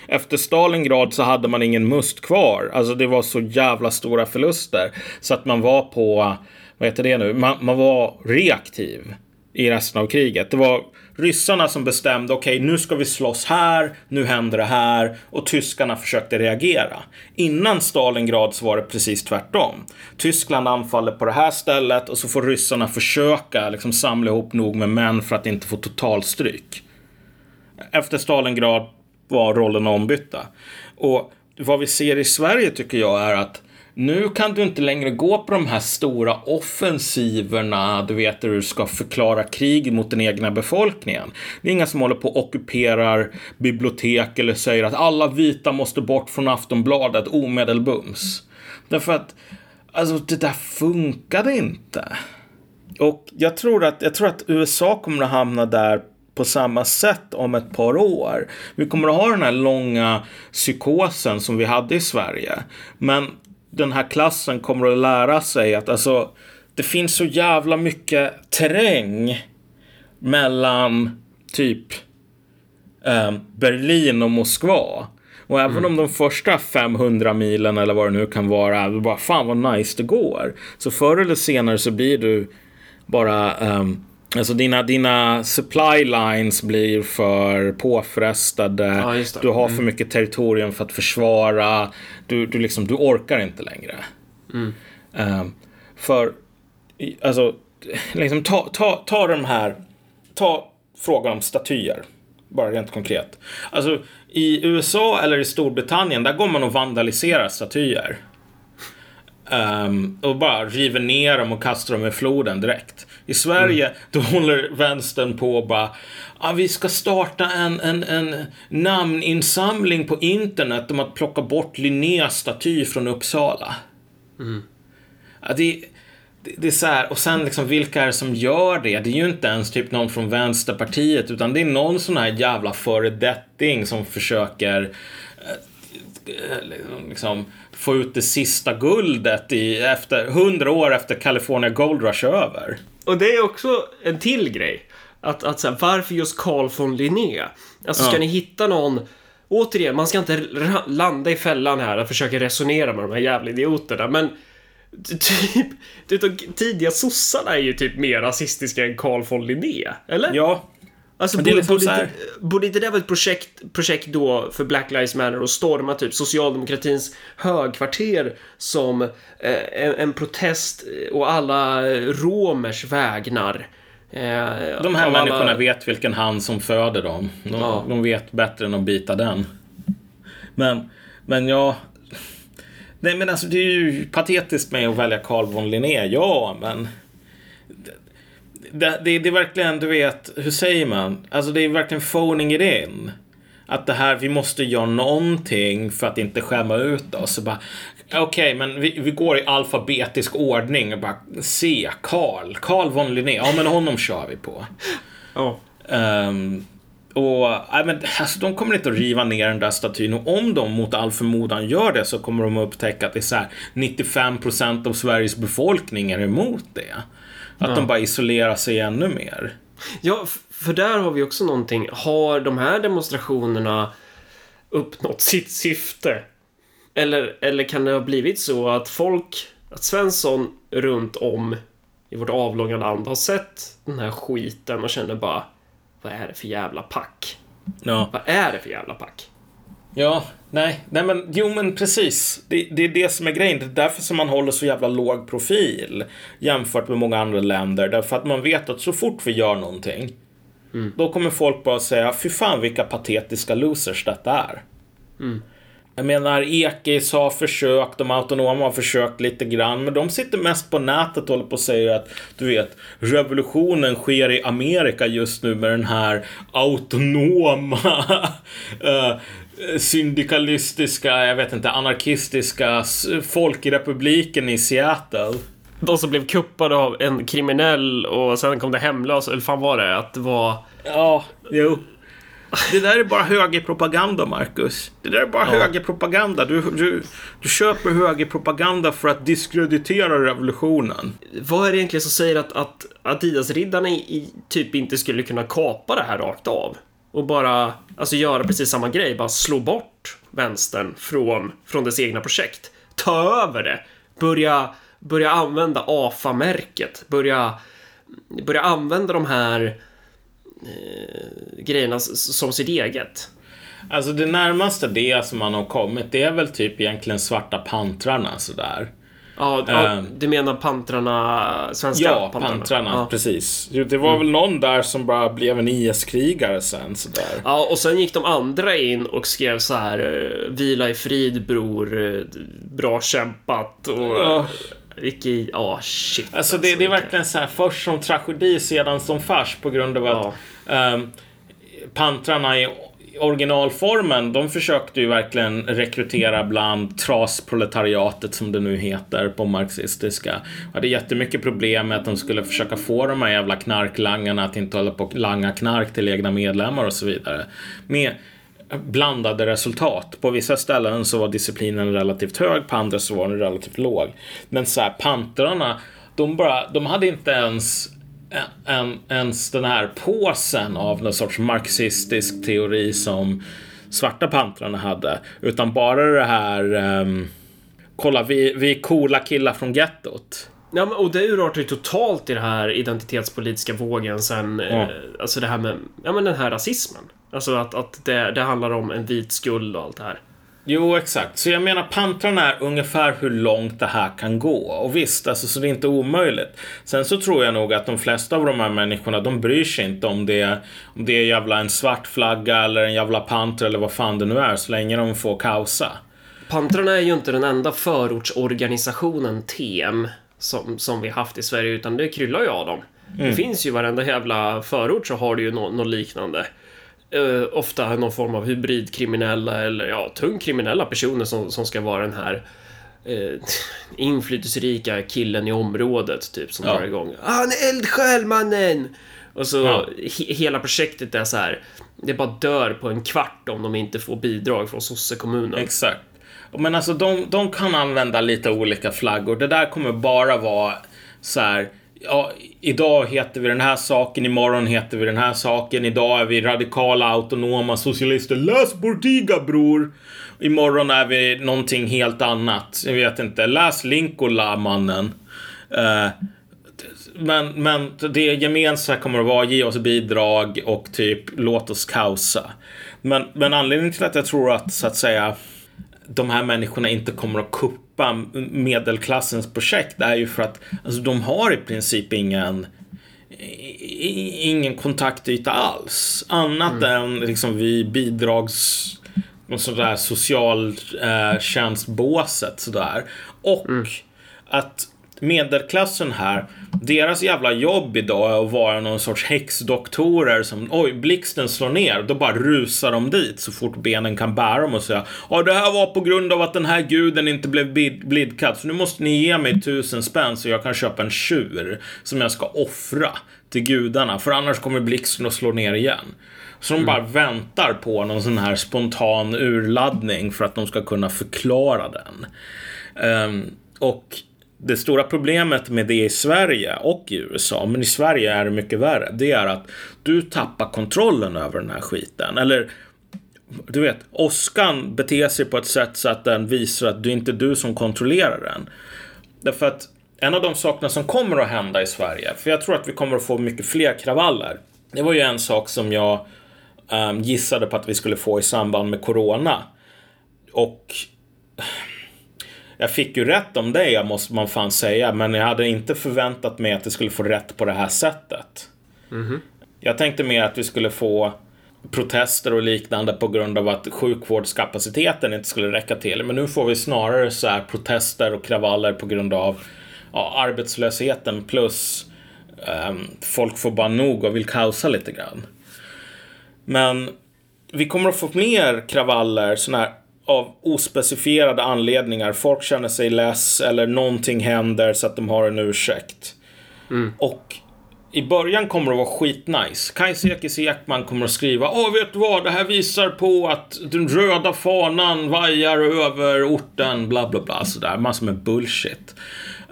Efter Stalingrad så hade man ingen must kvar. Alltså det var så jävla stora förluster. Så att man var på, vad heter det nu, man, man var reaktiv i resten av kriget. Det var ryssarna som bestämde, okej nu ska vi slåss här, nu händer det här och tyskarna försökte reagera. Innan Stalingrad så var det precis tvärtom. Tyskland anfaller på det här stället och så får ryssarna försöka liksom samla ihop nog med män för att inte få totalstryk. Efter Stalingrad var rollerna ombytta. Och vad vi ser i Sverige tycker jag är att nu kan du inte längre gå på de här stora offensiverna, du vet hur du ska förklara krig mot den egna befolkningen. Det är inga som håller på och ockuperar bibliotek eller säger att alla vita måste bort från Aftonbladet omedelbums. Därför att, alltså det där funkade inte. Och jag tror att, jag tror att USA kommer att hamna där på samma sätt om ett par år. Vi kommer att ha den här långa psykosen som vi hade i Sverige. Men den här klassen kommer att lära sig att alltså, det finns så jävla mycket terräng mellan typ eh, Berlin och Moskva. Och även mm. om de första 500 milen eller vad det nu kan vara, bara fan vad nice det går. Så förr eller senare så blir du bara um, Alltså dina, dina supply lines blir för påfrestade. Ja, du har för mm. mycket territorium för att försvara. Du, du, liksom, du orkar inte längre. Mm. Um, för, alltså, liksom, ta, ta, ta de här, ta frågan om statyer. Bara rent konkret. Alltså, i USA eller i Storbritannien, där går man och vandaliserar statyer. Um, och bara river ner dem och kastar dem i floden direkt. I Sverige, mm. då håller vänstern på och bara ah, vi ska starta en, en, en namninsamling på internet om att plocka bort Linnés staty från Uppsala. Mm. Ja, det, det, det, är så här, och sen liksom vilka är det som gör det? Det är ju inte ens typ någon från Vänsterpartiet utan det är någon sån här jävla föredetting som försöker eh, eh, liksom få ut det sista guldet i, efter, hundra år efter California Gold Rush över. Och det är också en till grej. Att, att så här, varför just Carl von Linné? Alltså ska ja. ni hitta någon Återigen, man ska inte landa i fällan här och försöka resonera med de här jävla idioterna, men typ, de tidiga sossarna är ju typ mer rasistiska än Carl von Linné, eller? Ja. Alltså, borde, liksom borde, inte, borde inte det vara ett projekt, projekt då för Black Lives Matter och storma typ socialdemokratins högkvarter som eh, en, en, protest och alla romers vägnar? Eh, de här människorna alla... vet vilken hand som föder dem. De, ja. de vet bättre än att bita den. Men, men ja, Nej men alltså det är ju patetiskt med att välja Carl von Linné, ja men det, det, det, är verkligen, du vet, hur säger man? Alltså det är verkligen phoning it in. Att det här, vi måste göra någonting för att inte skämma ut oss. Okej, okay, men vi, vi, går i alfabetisk ordning och bara C, Carl, Carl von Linné, ja men honom kör vi på. Oh. Um, och nej, men, alltså, de kommer inte att riva ner den där statyn och om de mot all förmodan gör det så kommer de att upptäcka att det är så här 95% av Sveriges befolkning är emot det. Att ja. de bara isolerar sig ännu mer. Ja, för där har vi också någonting. Har de här demonstrationerna uppnått sitt syfte? Eller, eller kan det ha blivit så att folk, att Svensson runt om i vårt avlånga land har sett den här skiten och känner bara vad är det för jävla pack? Ja. Vad är det för jävla pack? Ja, nej, nej men jo men precis. Det, det är det som är grejen. Det är därför som man håller så jävla låg profil jämfört med många andra länder. Därför att man vet att så fort vi gör någonting mm. då kommer folk bara säga fy fan vilka patetiska losers detta är. Mm. Jag menar, Ekis har försökt, de autonoma har försökt lite grann, men de sitter mest på nätet och håller på och säger att du vet, revolutionen sker i Amerika just nu med den här autonoma uh, syndikalistiska, jag vet inte, anarkistiska folkrepubliken i Seattle. De som blev kuppade av en kriminell och sen kom det hemlös, eller fan var det? Att det var... Ja, jo. Det där är bara högerpropaganda, Marcus. Det där är bara ja. högerpropaganda. Du, du, du köper högerpropaganda för att diskreditera revolutionen. Vad är det egentligen som säger att, att Adidas-riddarna typ inte skulle kunna kapa det här rakt av? Och bara, alltså göra precis samma grej, bara slå bort vänstern från, från dess egna projekt. Ta över det. Börja, börja använda AFA-märket. Börja, börja använda de här eh, grejerna som sitt eget. Alltså det närmaste det som man har kommit, det är väl typ egentligen Svarta Pantrarna sådär. Ja, ja uh, du menar pantrarna, svenska ja, pantrarna? pantrarna ja. precis. Det var mm. väl någon där som bara blev en IS-krigare sen sådär. Ja, och sen gick de andra in och skrev så här eh, Vila i frid bror, eh, bra kämpat och... Ja. Vilket, ja oh, shit. Alltså, alltså det, det, är verkligen så här först som tragedi sedan som fars på grund av att um, pantrarna i, originalformen, de försökte ju verkligen rekrytera bland trasproletariatet som det nu heter på marxistiska. Jag hade jättemycket problem med att de skulle försöka få de här jävla knarklangarna att inte hålla på att langa knark till egna medlemmar och så vidare. Med blandade resultat. På vissa ställen så var disciplinen relativt hög, på andra så var den relativt låg. Men så här, pantrarna, de, bara, de hade inte ens en, ens den här påsen av någon sorts marxistisk teori som svarta pantrarna hade. Utan bara det här, um, kolla vi, vi är coola killar från gettot. Ja, men, och det urartar ju totalt i den här identitetspolitiska vågen sen, Ja. eh, alltså det här med, ja men den här rasismen. Alltså att, att det, det handlar om en vit skuld och allt det här. Jo, exakt. Så jag menar, pantrarna är ungefär hur långt det här kan gå. Och visst, alltså, så det är inte omöjligt. Sen så tror jag nog att de flesta av de här människorna, de bryr sig inte om det, om det är jävla en svart flagga eller en jävla panter eller vad fan det nu är, så länge de får kausa. Pantrarna är ju inte den enda förortsorganisationen TM som, som vi haft i Sverige, utan det kryllar ju av dem. Det finns ju varenda jävla förort så har du ju något nå liknande. Eh, ofta någon form av hybridkriminella eller ja, tungt kriminella personer som, som ska vara den här eh, inflytelserika killen i området typ som Ja. drar igång. Ah, han är eldsjäl mannen! Och så Ja. he, hela projektet är så här. Det bara dör på en kvart om de inte får bidrag från sossekommunen. Exakt. Men alltså de, de kan använda lite olika flaggor. Det där kommer bara vara så här. Ja, idag heter vi den här saken, imorgon heter vi den här saken, idag är vi radikala, autonoma socialister. Läs Bortiga bror! Imorgon är vi någonting helt annat. Jag vet inte. Läs Linkola mannen. Eh, men, men det gemensamma kommer att vara ge oss bidrag och typ låt oss kausa. Men, men anledningen till att jag tror att så att säga de här människorna inte kommer att kuppa medelklassens projekt är ju för att alltså, de har i princip ingen ingen kontaktyta alls. Annat än liksom vid bidrags sådär socialtjänstbåset sådär. Och att medelklassen här, deras jävla jobb idag är att vara någon sorts häxdoktorer som, oj, blixten slår ner, då bara rusar de dit så fort benen kan bära dem och säga, ja det här var på grund av att den här guden inte blev blidkad, så nu måste ni ge mig tusen spänn så jag kan köpa en tjur som jag ska offra till gudarna, för annars kommer blixten att slå ner igen. Så de bara väntar på någon sån här spontan urladdning för att de ska kunna förklara den. Ehm, och det stora problemet med det i Sverige och i USA, men i Sverige är det mycket värre, det är att du tappar kontrollen över den här skiten. Eller du vet, åskan beter sig på ett sätt så att den visar att det är inte du som kontrollerar den. Därför att en av de sakerna som kommer att hända i Sverige, för jag tror att vi kommer att få mycket fler kravaller. Det var ju en sak som jag um, gissade på att vi skulle få i samband med Corona. Och jag fick ju rätt om det, jag måste man fan säga, men jag hade inte förväntat mig att det skulle få rätt på det här sättet. Jag tänkte mer att vi skulle få protester och liknande på grund av att sjukvårdskapaciteten inte skulle räcka till. Men nu får vi snarare så här protester och kravaller på grund av ja, arbetslösheten plus ehm, folk får bara nog och vill kaosa lite grann. Men vi kommer att få mer kravaller såna här, av ospecifierade anledningar. Folk känner sig less eller någonting händer så att de har en ursäkt. Och i början kommer det vara skitnice. Kajsa Ekis Ekman kommer att skriva Åh, vet du vad? Det här visar på att den röda fanan vajar över orten, bla bla bla, sådär. Massor med bullshit.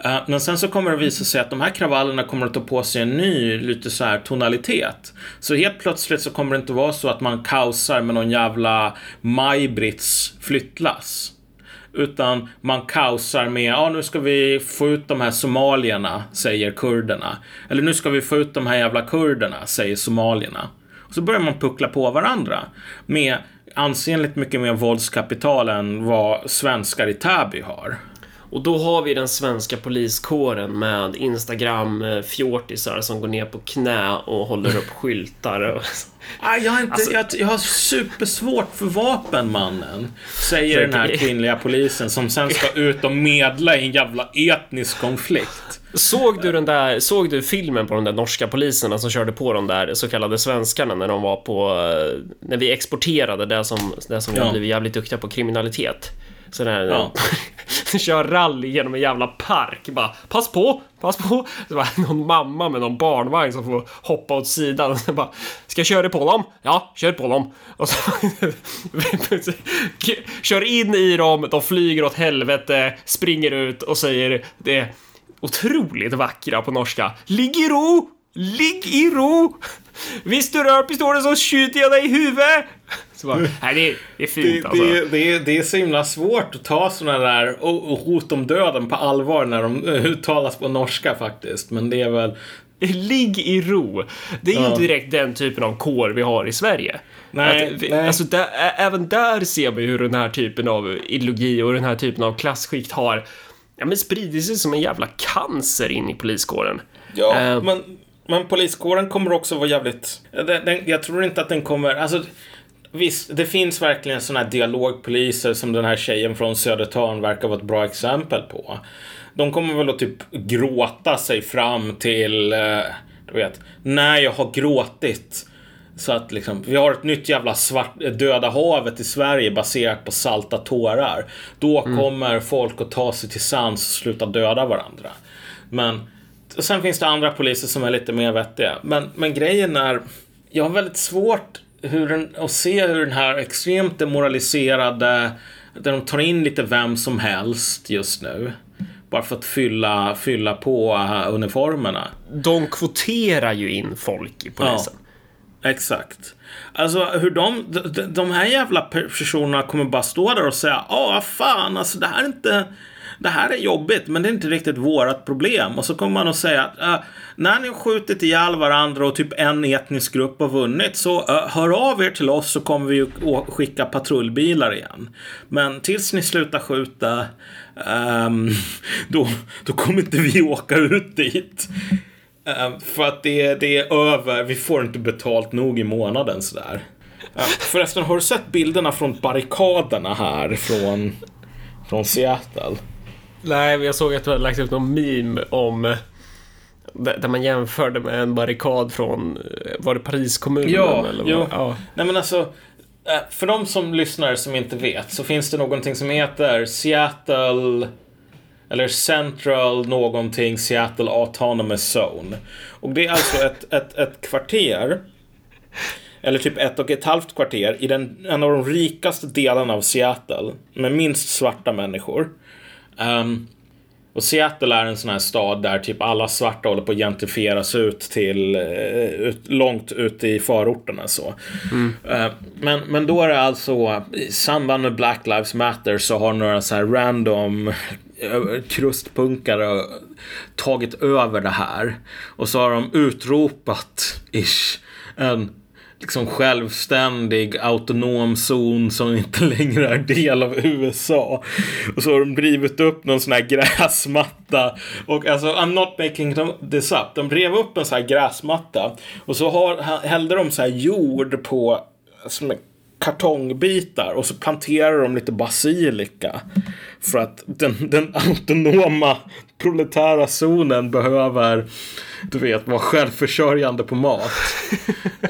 Eh, men sen så kommer det visa sig att de här kravallerna kommer att ta på sig en ny, lite så här tonalitet. Så helt plötsligt så kommer det inte vara så att man kaosar med någon jävla Maj-Britts flyttlass. Utan man kaosar med, ja nu ska vi få ut de här somalierna, säger kurderna. Eller nu ska vi få ut de här jävla kurderna, säger somalierna. Och så börjar man puckla på varandra. Med ansenligt mycket mer våldskapital än vad svenskar i Täby har. Och då har vi den svenska poliskåren med Instagram-fjortisar som går ner på knä och håller upp skyltar. Och... Ah, jag, har inte, Alltså- jag, jag har supersvårt för vapen, mannen. Säger den här kvinnliga polisen som sen ska ut och medla i en jävla etnisk konflikt. Såg du den där, såg du filmen på de där norska poliserna som körde på de där så kallade svenskarna när de var på, eh, när vi exporterade det som, det som vi Ja. har blivit jävligt duktiga på, kriminalitet. Så där, Ja. kör rally genom en jävla park, bara pass på, pass på. Så bara, någon mamma med någon barnvagn som får hoppa åt sidan och så bara, ska jag köra på dem? Ja, kör på dem. Och så kör in i dem, de flyger åt helvete, springer ut och säger det otroligt vackra på norska. Ligg i ro! Ligg i ro! Visst du rör pistolen så skjuter jag dig i huvudet! Så bara, nej det är, det är fint Det, alltså. det, det, det är så himla svårt att ta såna där hot om döden på allvar när de eh, uttalas på norska faktiskt. Men det är väl... Ligg i ro. Det är ju Ja. inte direkt den typen av kår vi har i Sverige. Nej, Att vi, nej. Alltså där, även där ser ju hur den här typen av ideologi och den här typen av klassskikt har ja, men spridit sig som en jävla cancer in i poliskåren. Ja, Eh. men, men poliskåren kommer också vara jävligt... Den, den, jag tror inte att den kommer... Alltså, visst, det finns verkligen såna här dialogpoliser som den här tjejen från Södertörn verkar vara ett bra exempel på. De kommer väl att typ gråta sig fram till, eh, du vet, när jag har gråtit. Så att liksom, vi har ett nytt jävla svart, döda havet i Sverige baserat på salta tårar. Då kommer folk att ta sig till sans och sluta döda varandra. Men sen finns det andra poliser som är lite mer vettiga. Men, men grejen är, jag har väldigt svårt hur den, att se hur den här extremt demoraliserade, där de tar in lite vem som helst just nu. Bara för att fylla, fylla på uh, uniformerna. De kvoterar ju in folk i polisen. Exakt. Alltså hur de, de, de här jävla personerna kommer bara stå där och säga Ja, fan, alltså det här är inte det här är jobbigt, men det är inte riktigt vårat problem. Och så kommer man att säga att när ni har skjutit ihjäl varandra och typ en etnisk grupp har vunnit så äh, hör av er till oss så kommer vi att skicka patrullbilar igen. Men tills ni slutar skjuta um, då, då kommer inte vi åka ut dit. Ehm, för att det, det är över, vi får inte betalt nog i månaden sådär. Uh, förresten, har du sett bilderna från barrikaderna här från, från Seattle? Nej, jag såg att du hade lagt ut någon meme om där man jämförde med en barrikad från, eh, var det Pariskommunen? Ja, eller jo. vad? ja. Nej men alltså, eh, för de som lyssnar som inte vet så finns det någonting som heter Seattle eller Central någonting Seattle Autonomous Zone. Och det är alltså ett, ett, ett kvarter eller typ ett och ett halvt kvarter i den, en av de rikaste delarna av Seattle med minst svarta människor. Ehm, och Seattle är en sån här stad där typ alla svarta håller på att gentrifieras ut till eh, ut, långt ut i förorterna så. Eh, men, men då är det alltså i samband med Black Lives Matter så har några så här random eh, krustpunkare tagit över det här. Och så har de utropat ish en liksom självständig autonom zon som inte längre är del av USA. Och så har de drivit upp någon sån här gräsmatta. Och alltså, I'm not making this up. De drev upp en sån här gräsmatta. Och så har, hällde de så här jord på som kartongbitar och så planterar de lite basilika. För att den, den autonoma proletära zonen behöver, du vet, vara självförsörjande på mat.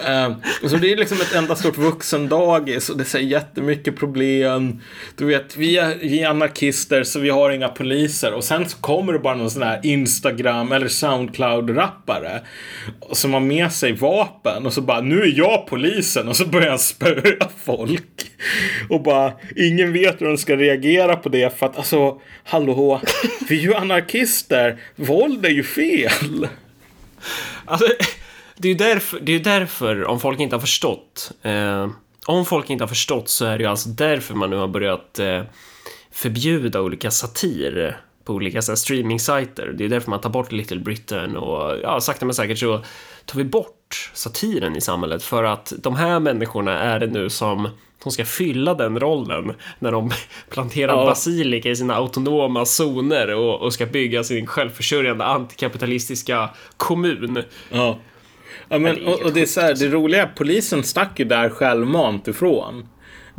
Eh, så det är liksom ett enda stort vuxendagis och det är jättemycket problem. Du vet, vi är, vi är anarkister så vi har inga poliser. Och sen så kommer det bara någon sån här Instagram eller Soundcloud-rappare som har med sig vapen och så bara, nu är jag polisen och så börjar han spöa folk. Och bara, ingen vet hur de ska reagera på det för att alltså, hallå, vi är ju anarkister. Våld är ju fel. Alltså, det är ju därför, det är därför, om folk inte har förstått, eh, om folk inte har förstått så är det ju alltså därför man nu har börjat eh, förbjuda olika satir på olika så här, streaming-sajter. Det är därför man tar bort Little Britain och ja, sakta men säkert så tar vi bort satiren i samhället för att de här människorna är det nu som som ska fylla den rollen när de planterar Ja. basilika i sina autonoma zoner och, och ska bygga sin självförsörjande antikapitalistiska kommun. Ja. ja men, och, och det är så här, det roliga är polisen stack ju där självmant ifrån.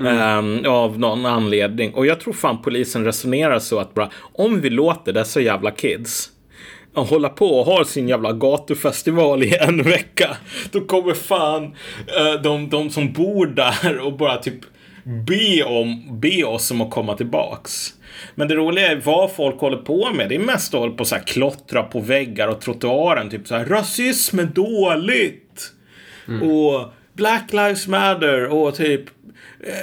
Ehm, av någon anledning. Och jag tror fan polisen resonerar så att bara, om vi låter dessa jävla kids hålla på och ha sin jävla gatufestival i en vecka. Då kommer fan eh, de, de som bor där och bara typ be, om, be oss om att komma tillbaks. Men det roliga är vad folk håller på med. Det är mest att hålla på så här klottra på väggar och trottoaren. Typ så här rasism är dåligt. Och Black Lives Matter och typ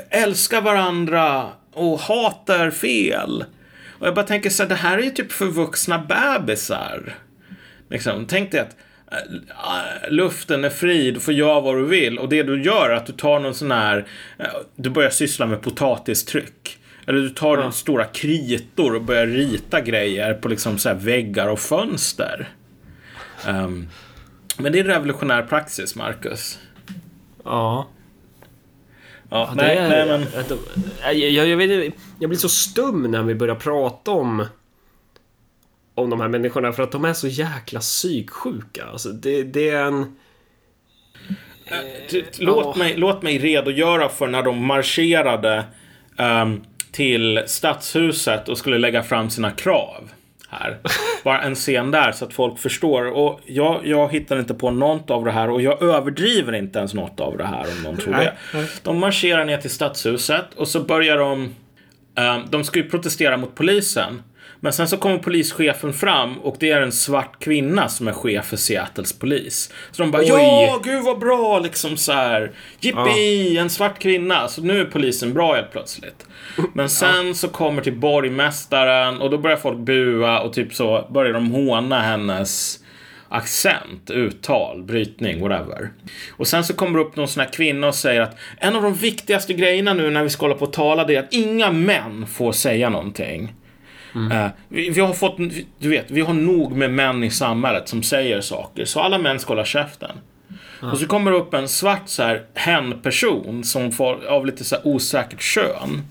älska varandra och hat är fel. Och jag bara tänker så här, det här är ju typ för vuxna bebisar. Liksom, tänk dig att äh, luften är fri, du får göra vad du vill. Och det du gör är att du tar någon sån här, äh, du börjar syssla med potatistryck. Eller du tar Ja. stora kritor och börjar rita grejer på liksom så här väggar och fönster. Ehm, men det är revolutionär praxis, Marcus. Ja. Ja, det nej, är, nej, men... att jag, jag, vet, jag blir så stum när vi börjar prata om om de här människorna för att de är så jäkla psyksjuka. Alltså det, det är en... T- Låt, ja. mig, låt mig redogöra för när de marscherade ehm, till stadshuset och skulle lägga fram sina krav. Här. Bara en scen där så att folk förstår. Och jag, jag hittar inte på något av det här och jag överdriver inte ens något av det här om någon tror det. De marscherar ner till stadshuset och så börjar de... ehm, de ska ju protestera mot polisen. Men sen så kommer polischefen fram och det är en svart kvinna som är chef för Seattles polis. Så de bara Oj. ja, gud vad bra liksom så här. Jippi, en svart kvinna. Så nu är polisen bra helt plötsligt. Men sen så kommer till borgmästaren och då börjar folk bua och typ så börjar de håna hennes accent, uttal, brytning, whatever. Och sen så kommer det upp någon sån här kvinna och säger att en av de viktigaste grejerna nu när vi ska hålla på och tala det är att inga män får säga någonting. Eh, vi, vi har fått, du vet, vi har nog med män i samhället som säger saker, så alla män ska hålla käften. Och så kommer det upp en svart så här hen-person som får av lite så här osäkert kön.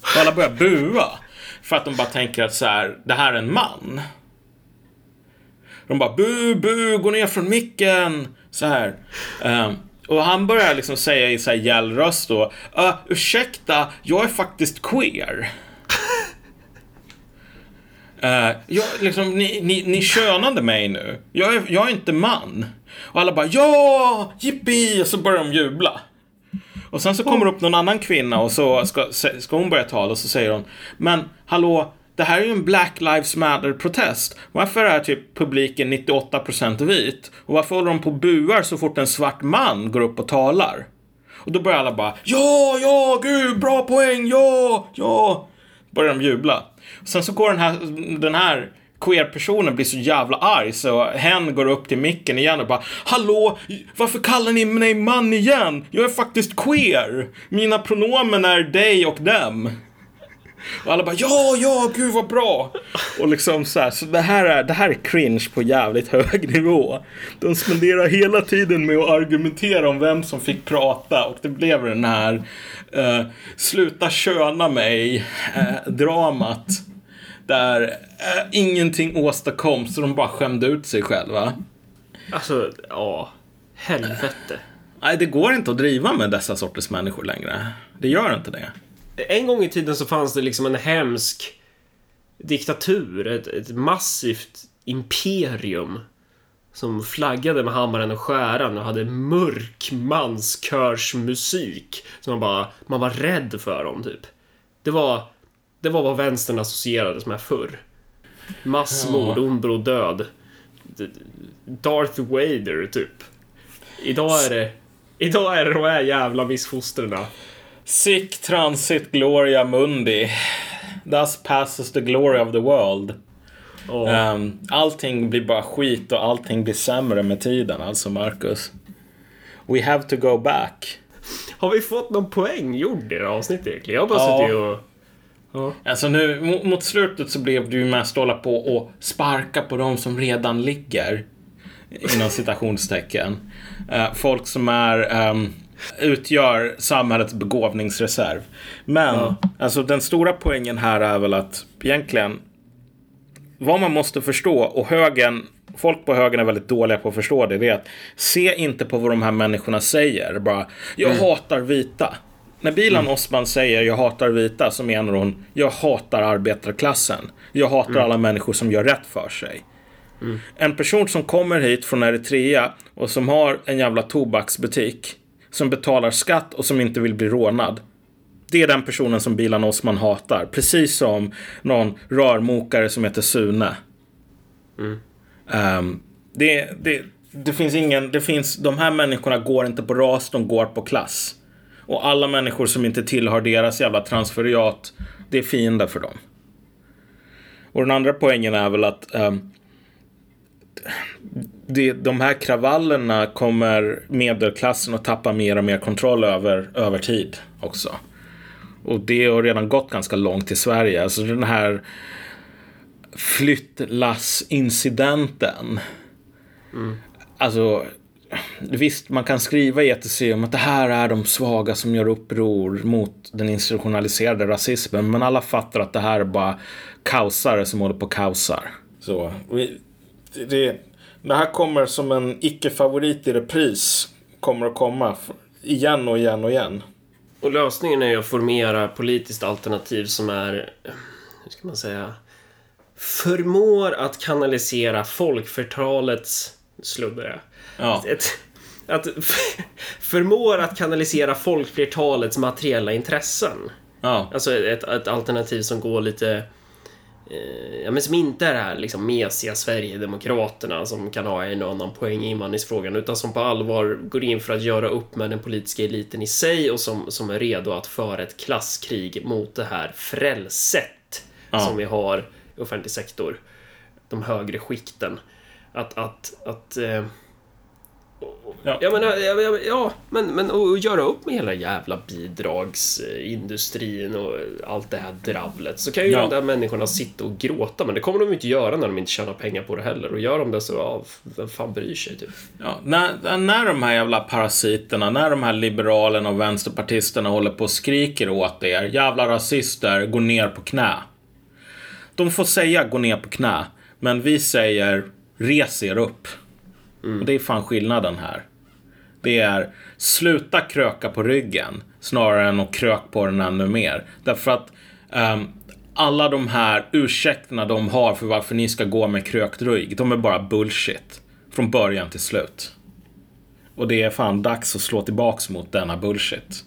Och alla börjar bua. För att de bara tänker att så här, det här är en man. De bara bu, bu, gå ner från micken. Så här. Ehm, och han börjar liksom säga i så här gäll röst då. "Uh, ursäkta, jag är faktiskt queer. Uh, jag, liksom, ni, ni, ni könade mig nu. Jag är, jag är inte man. Och alla bara ja, jippi! Och så börjar de jubla. Och sen så kommer det upp någon annan kvinna och så ska, ska hon börja tala och så säger hon Men hallå, det här är ju en Black Lives Matter-protest. Varför är typ publiken 98% vit? Och varför håller de på och buar så fort en svart man går upp och talar? Och då börjar alla bara Ja, ja, gud, bra poäng, ja, ja. Börjar de jubla. Sen så går den här, den här queer-personen blir så jävla arg så hen går upp till micken igen och bara Hallå, varför kallar ni mig man igen? Jag är faktiskt queer. Mina pronomen är dig och dem. Och alla bara ja, ja, gud vad bra. Och liksom så här, så det här är, det här är cringe på jävligt hög nivå. De spenderar hela tiden med att argumentera om vem som fick prata och det blev den här eh, sluta köna mig eh, dramat. Där eh, ingenting åstadkoms så de bara skämde ut sig själva. Alltså, ja. Helvete. Nej, det går inte att driva med dessa sorters människor längre. Det gör inte det. En gång i tiden så fanns det liksom en hemsk diktatur, ett, ett massivt imperium som flaggade med hammaren och skäran och hade mörk manskörsmusik. Så man bara, man var rädd för dem typ. Det var, det var vad vänstern associerades med förr. Massmord, Ja. ondor och död. Darth Vader typ. Idag är det, idag är det de här jävla missfostrarna. Sic transit gloria mundi. Thus passes the glory of the world. Och, Um, allting blir bara skit och allting blir sämre med tiden, alltså Marcus. We have to go back. Har vi fått någon poäng gjord i det här avsnittet egentligen? Jag bara Ja. suttit och... Ja. Alltså nu, mo- mot slutet så blev du ju mest hålla på och sparka på de som redan ligger. Inom citationstecken. Eh, folk som är ehm, utgör samhällets begåvningsreserv. Men Ja. alltså den stora poängen här är väl att egentligen vad man måste förstå och högen Folk på högen är väldigt dåliga på att förstå det. Det är att se inte på vad de här människorna säger. Bara, jag hatar vita. När Bilan Osman säger jag hatar vita så menar hon jag hatar arbetarklassen. Jag hatar alla människor som gör rätt för sig. En person som kommer hit från Eritrea och som har en jävla tobaksbutik, som betalar skatt och som inte vill bli rånad. Det är den personen som Bilan Osman hatar. Precis som någon rörmokare som heter Sune. Ehm, det, det, det finns ingen, det finns, de här människorna går inte på ras, de går på klass. Och alla människor som inte tillhör deras jävla transferiat, det är fiender för dem. Och den andra poängen är väl att um, det, de här kravallerna kommer medelklassen att tappa mer och mer kontroll över, över tid också. Och det har redan gått ganska långt i Sverige. Alltså den här flyttlassincidenten. Alltså, visst, man kan skriva i ETC om att det här är de svaga som gör uppror mot den institutionaliserade rasismen. Men alla fattar att det här är bara kaosare som håller på och kaosar. Så, det, det här kommer som en icke-favorit i repris. Kommer att komma igen och igen och igen. Och lösningen är ju att formera politiskt alternativ som är, hur ska man säga, förmår att kanalisera folkflertalets, sluddare, Ja, ett, att förmår att kanalisera folkflertalets materiella intressen. ja, Alltså ett, ett alternativ som går lite Ja, men som inte är det här liksom mesiga Sverigedemokraterna som kan ha en och annan poäng i invandringsfrågan utan som på allvar går in för att göra upp med den politiska eliten i sig och som, som är redo att föra ett klasskrig mot det här frälset Ja. som vi har i offentlig sektor. De högre skikten. Att, att, att eh, Ja. Ja, men, ja, ja, ja, men, men och göra upp med hela jävla bidragsindustrin och allt det här dravlet. Så kan ju Ja. de där människorna sitta och gråta, men det kommer de inte göra när de inte tjänar pengar på det heller. Och gör de det så, ja, vem fan bryr sig typ? Ja, när, när de här jävla parasiterna, när de här liberalerna och vänsterpartisterna håller på och skriker åt er, jävla rasister, gå ner på knä. De får säga gå ner på knä, men vi säger res er upp. Och det är fan skillnaden här. Det är sluta kröka på ryggen snarare än att krök på den ännu mer. Därför att um, alla de här ursäkterna de har för varför ni ska gå med krökt rygg, de är bara bullshit. Från början till slut. Och det är fan dags att slå tillbaks mot denna bullshit.